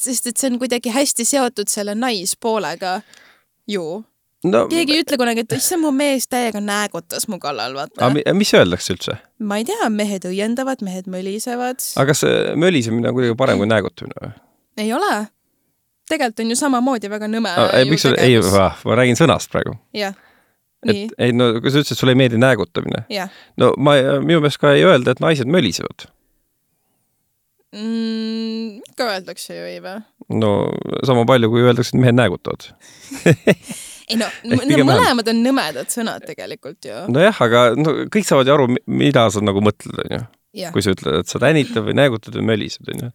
sest et see on kuidagi hästi seotud selle naispoolega ju. No keegi ei ütle kunagi, et issand, mu mees täiega näägutas mu kallal, vaata aga. mi- mis öeldakse üldse? ma ei tea, mehed õiendavad, mehed mölisevad. aga kas see mölisemine on kuidagi parem kui näägutamine või? ei ole. tegelikult on ju samamoodi väga nõme. ei, miks sul, ei, ma räägin sõnast praegu. jah, et nii, ei no kui sa ütlesid, et sulle ei meeldi näägutamine, no ma, minu meelest ka ei öelda, et naised mölisevad. mm,. ikka öeldakse ju ei või? no sama palju, kui öeldakse, et mehed näägutavad. ei no, vähem. mõlemad on nõmedad sõnad tegelikult ju. nojah, aga no kõik saavad ju aru, mida sa nagu mõtled, onju. kui sa ütled, et sa tänitad või näägutad või mölised, onju.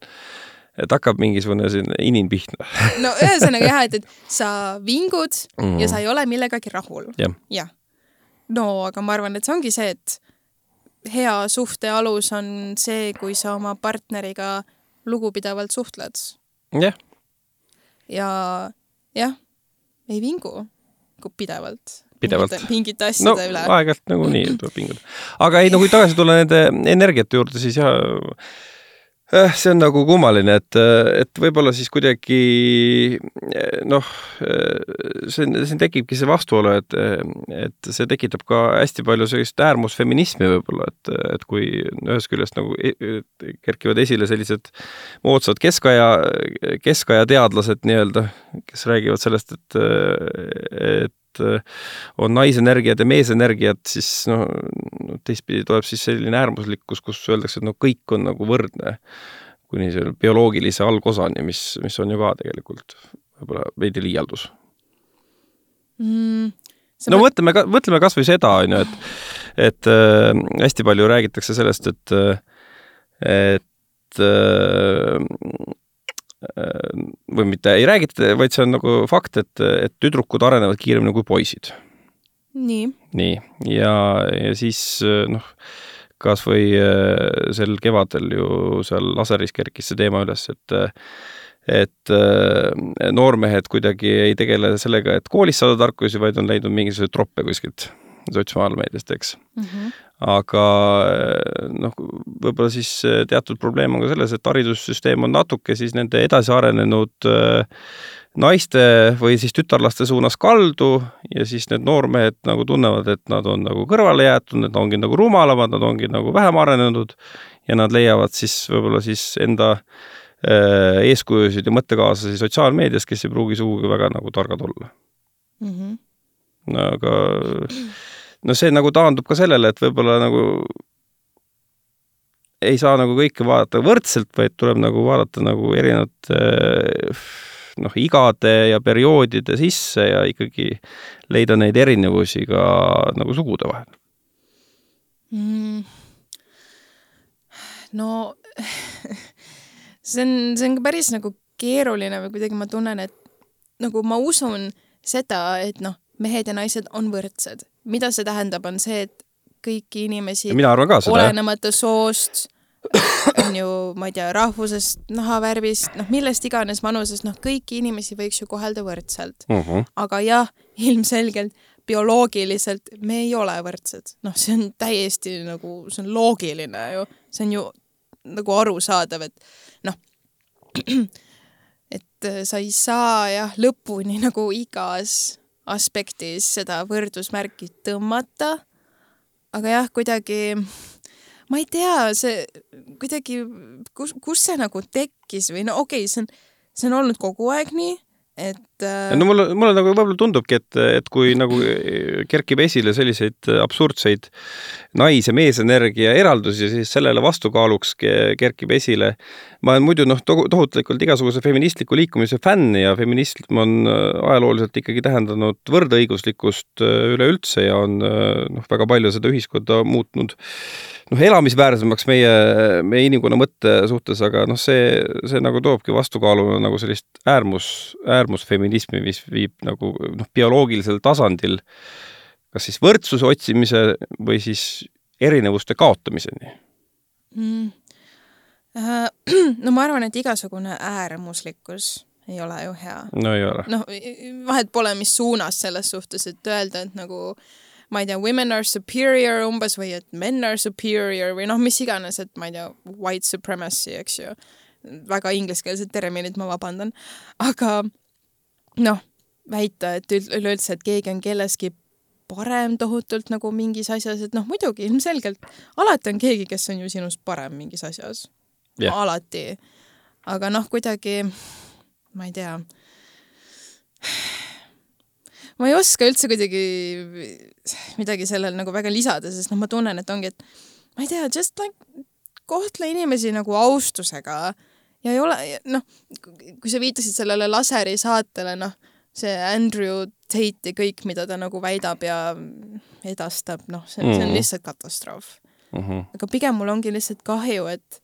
et hakkab mingisugune selline inin pihta. no ühesõnaga jah, et, et sa vingud Mhm. ja sa ei ole millegagi rahul. jah, jah. no aga ma arvan, et see ongi see, et hea suhte alus on see, kui sa oma partneriga lugupidavalt suhtled jah, ja jah, ei vingu kui pidevalt. Pidevalt. mingite no asjade üle. aeg-ajalt nagunii tuleb pinguda. aga ei, no kui tagasi tulla nende energiate juurde, siis jah, see on nagu kummaline, et, et võib-olla siis kuidagi noh, see, siin tekibki see vastuolu, et, et see tekitab ka hästi palju sellist äärmusfeminismi võib-olla, et, et kui ühest küljest nagu e- kerkivad esile sellised moodsad keskaja, keskaja teadlased nii-öelda, kes räägivad sellest, et, et on naisenergiad ja meesenergiad, siis noh, teistpidi tuleb siis selline äärmuslikkus, kus öeldakse, et no kõik on nagu võrdne kuni selle bioloogilise algosani, mis, mis on ju ka tegelikult võib-olla veidi liialdus. mm,. no mõtleme ka, mõtleme kasvõi seda, on ju, et, et äh, hästi palju räägitakse sellest, et, et äh, või mitte ei räägita, vaid see on nagu fakt, et, et tüdrukud arenevad kiiremini kui poisid. nii, nii, ja, ja siis noh, kas või äh, sel kevadel ju seal laseris kerkis see teema üles, et et äh, noormehed kuidagi ei tegele sellega, et koolis saada tarkusi, vaid on leidnud mingisuguseid troppe kuskilt sotsiaalmeediast, eks. mm. -hmm. aga äh, noh, võib-olla siis äh, teatud probleem on ka selles, et haridussüsteem on natuke siis nende edasiarenenud äh, naiste või siis tütarlaste suunas kaldu ja siis need noormehed nagu tunnevad, et nad on nagu kõrvale jäetud, nad ongi nagu rumalamad, nad ongi nagu vähem arenenud ja nad leiavad siis võib-olla siis enda eeskujusid ja mõttekaaslasi sotsiaalmeedias, kes ei pruugi sugugi väga nagu targad olla. Mm -hmm. aga no see nagu taandub ka sellele, et võib-olla nagu ei saa nagu kõike vaadata võrdselt, vaid tuleb nagu vaadata nagu erinevate noh, igade ja perioodide sisse ja ikkagi leida neid erinevusi ka nagu sugude vahel. mm.. no see on, see on ka päris nagu keeruline või kuidagi ma tunnen, et nagu ma usun seda, et noh, mehed ja naised on võrdsed. mida see tähendab, on see, et kõiki inimesi olenemata soost, on ju, ma ei tea, rahvusest, nahavärvist, noh, millest iganes vanusest, noh, kõiki inimesi võiks ju kohelda võrdselt. Mm -hmm. aga jah, ilmselgelt bioloogiliselt me ei ole võrdsed. noh, see on täiesti nagu, see on loogiline ju, see on ju nagu arusaadav, et noh, et äh, sa ei saa jah, lõpuni nagu igas aspektis seda võrdusmärki tõmmata. aga jah, kuidagi ma ei tea, see kuidagi, kus, kus see nagu tekkis või no okei okay,, see on, see on olnud kogu aeg nii, et no mulle, mulle nagu võib-olla tundubki, et, et kui nagu kerkib esile selliseid absurdseid nais- ja meesenergia eraldusi, siis sellele vastukaaluks kerkib esile. ma olen muidu noh, tohutlikult igasuguse feministliku liikumise fänn ja feminism on äh, ajalooliselt ikkagi tähendanud võrdõiguslikkust äh, üleüldse ja on noh, väga palju seda ühiskonda muutnud noh, elamisväärsemaks meie, meie inimkonna mõtte suhtes, aga noh, see, see nagu toobki vastukaaluna nagu sellist äärmus, äärmusfeminismi, mis viib nagu noh, bioloogilisel tasandil kas siis võrdsuse otsimise või siis erinevuste kaotamiseni mm.? Äh, no ma arvan, et igasugune äärmuslikkus ei ole ju hea. no ei ole. noh, vahet pole, mis suunas selles suhtes, et öelda, et nagu ma ei tea, women are superior umbes või et men are superior või noh, mis iganes, et ma ei tea, white supremacy, eks ju. väga ingliskeelsed terminid, ma vabandan. aga noh, väita, et üleüldse, et keegi on kelleski parem tohutult nagu mingis asjas, et noh, muidugi ilmselgelt. Alati on keegi, kes on ju sinust parem mingis asjas. Yeah.. alati. aga noh, kuidagi ma ei tea. Ma ei oska üldse kuidagi midagi sellel nagu väga lisada, sest noh, ma tunnen, et ongi, et ma ei tea, just like kohtle inimesi nagu austusega ja ei ole, noh, kui sa viitasid sellele laseri saatele, noh, see Andrew Tate ja kõik, mida ta nagu väidab ja edastab, noh, see, see on mhm. lihtsalt katastroof mm. -hmm. aga pigem mul ongi lihtsalt kahju, et,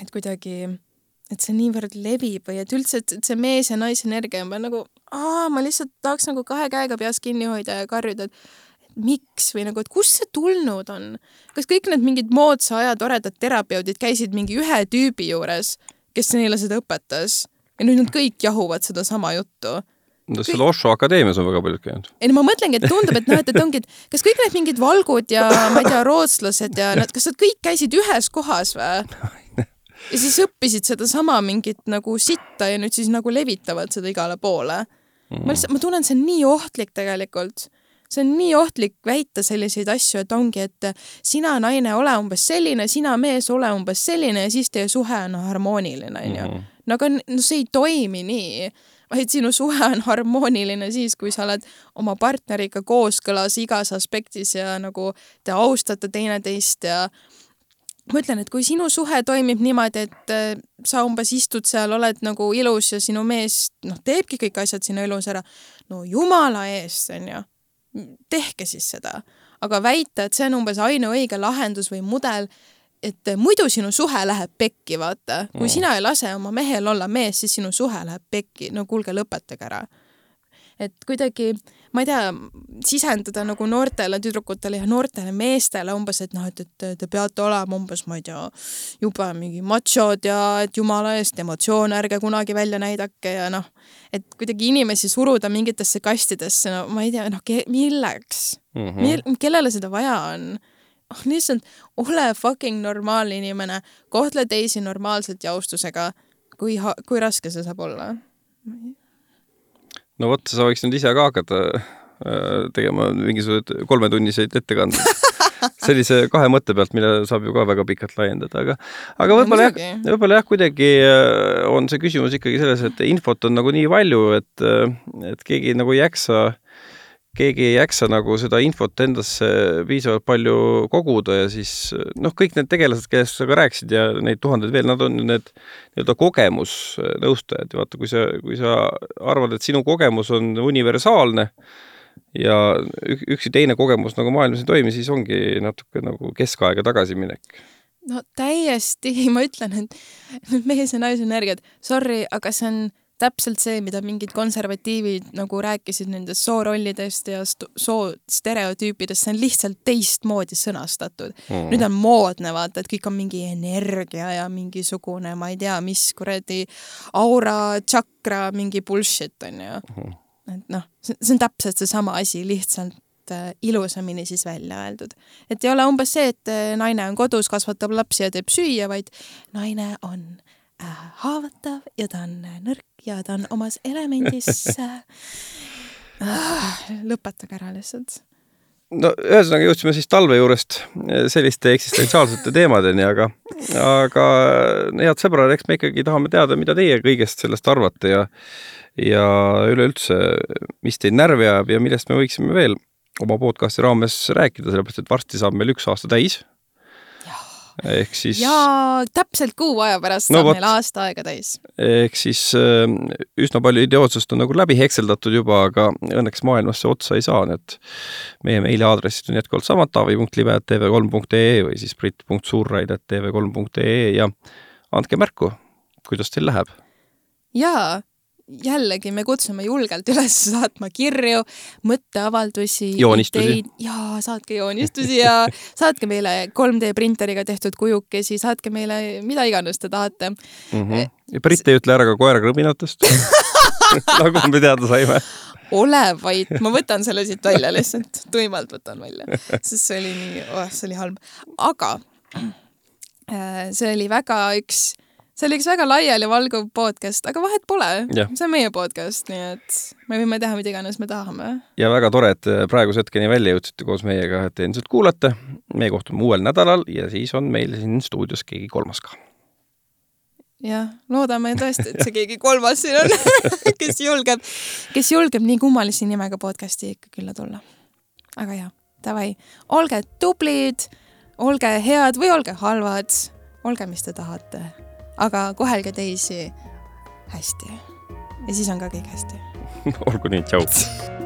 et kuidagi, et see niivõrd levib või et üldse, et see mees ja naisenergia on nagu aa, ma lihtsalt tahaks nagu kahe käega peas kinni hoida ja karjuda, et miks või nagu, et kust see tulnud on? kas kõik need mingid moodsa aja toredad terapeudid käisid mingi ühe tüübi juures, kes neile seda õpetas ja nüüd nad kõik jahuvad sedasama juttu? no seal Osho akadeemias on väga paljud käinud. ei no ma mõtlengi, et tundub, et noh, et, et ongi, et kas kõik need mingid valgud ja ma ei tea, rootslased ja nad, kas nad kõik käisid ühes kohas või? ja siis õppisid sedasama mingit nagu sitta ja nüüd siis nagu levitavad seda igale poole mm.. ma lihtsalt, ma tunnen, see on nii ohtlik tegelikult. See on nii ohtlik väita selliseid asju, et ongi, et sina, naine, ole umbes selline, sina, mees, ole umbes selline ja siis teie suhe on harmooniline, onju. Mhm. no aga no see ei toimi nii vaid sinu suhe on harmooniline siis, kui sa oled oma partneriga kooskõlas igas aspektis ja nagu te austate teineteist ja ma ütlen, et kui sinu suhe toimib niimoodi, et äh, sa umbes istud seal, oled nagu ilus ja sinu mees noh, teebki kõik asjad sinu elus ära, no jumala eest, onju, tehke siis seda. aga väita, et see on umbes ainuõige lahendus või mudel, et muidu sinu suhe läheb pekki, vaata. kui mm. sina ei lase oma mehel olla mees, siis sinu suhe läheb pekki. no kuulge, lõpetage ära. Et kuidagi ma ei tea, sisendada nagu noortele tüdrukutele ja noortele meestele umbes, et noh, et, et te peate olema umbes, ma ei tea, jube mingi machod ja et jumala eest emotsioone ärge kunagi välja näidake ja noh, et kuidagi inimesi suruda mingitesse kastidesse, no ma ei tea, noh, milleks mm, -hmm. Mil, kellele seda vaja on oh, lihtsalt ole fucking normaalne inimene, kohtle teisi normaalselt ja austusega. kui, kui raske see saab olla? No vot, sa võiks nüüd ise ka hakata äh, tegema mingisuguseid kolmetunniseid ettekandeid. Sellise kahe mõtte pealt, mille saab ju ka väga pikalt laiendada, aga aga võib-olla jah, võib-olla jah, kuidagi äh, on see küsimus ikkagi selles, et infot on nagu nii palju, et, äh, et keegi nagu ei jaksa keegi ei jaksa nagu seda infot endasse piisavalt palju koguda ja siis noh, kõik need tegelased, kellest sa ka rääkisid ja neid tuhandeid veel, nad on need nii-öelda kogemusnõustajad ja vaata, kui sa, kui sa arvad, et sinu kogemus on universaalne ja üksi teine kogemus nagu maailmas ei toimi, siis ongi natuke nagu keskaega tagasiminek. No täiesti, ma ütlen, et mees ja naise energiat, sorry, aga see on täpselt see, mida mingid konservatiivid nagu rääkisid nendest soorollidest ja soo stereotüüpidest, see on lihtsalt teistmoodi sõnastatud. Mm.. nüüd on moodne vaata, et kõik on mingi energia ja mingisugune, ma ei tea, mis kuradi aura, tšakra, mingi bullshit onju mm.. et noh, see on täpselt seesama asi, lihtsalt äh, ilusamini siis välja öeldud. et ei ole umbes see, et äh, naine on kodus, kasvatab lapsi ja teeb süüa, vaid naine on haavatav ja ta on nõrk ja ta on omas elemendis äh,. lõpetage ära lihtsalt. no ühesõnaga jõudsime siis talve juurest selliste eksistentsiaalsete teemadeni, aga, aga head sõbrad, eks me ikkagi tahame teada, mida teie kõigest sellest arvate ja ja üleüldse, mis teid närvi ajab ja millest me võiksime veel oma podcast'i raames rääkida, sellepärast et varsti saab meil üks aasta täis ehk siis. ja täpselt kuu aja pärast no, saab võt, meil aasta aega täis. ehk siis äh, üsna palju idiootsust on nagu läbi hekseldatud juba, aga õnneks maailmas see otsa ei saa, nii et meie meiliaadressid on jätkuvalt samad, taavi.libe.tv3.ee või siis brit.suurraid.tv3.ee ja andke märku, kuidas teil läheb. jaa jällegi me kutsume julgelt üles saatma kirju, mõtteavaldusi, joonistusi. jaa, saatke joonistusi ja saatke meile 3D printeriga tehtud kujukesi, saatke meile mida iganes te tahate mm. -hmm. ja Brit ei ütle ära ka koera krõminatest nagu me teada saime ole vait, ma võtan selle siit välja lihtsalt, tuimalt võtan välja, sest see oli nii oh,, see oli halb. aga äh, see oli väga üks see oli üks väga laialivalguv podcast, aga vahet pole. see on meie podcast, nii et me võime teha mida iganes me tahame. ja väga tore, et praeguse hetkeni välja jõudsite koos meiega, et endiselt kuulate. me kohtume uuel nädalal ja siis on meil siin stuudios keegi kolmas ka. jah, loodame tõesti, et see keegi kolmas siin on kes julgeb, kes julgeb nii kummalise nimega podcast'i ikka külla tulla. aga jaa, davai, olge tublid, olge head või olge halvad, olge, mis te tahate aga kohelge teisi hästi. ja siis on ka kõik hästi olgu nii, tšau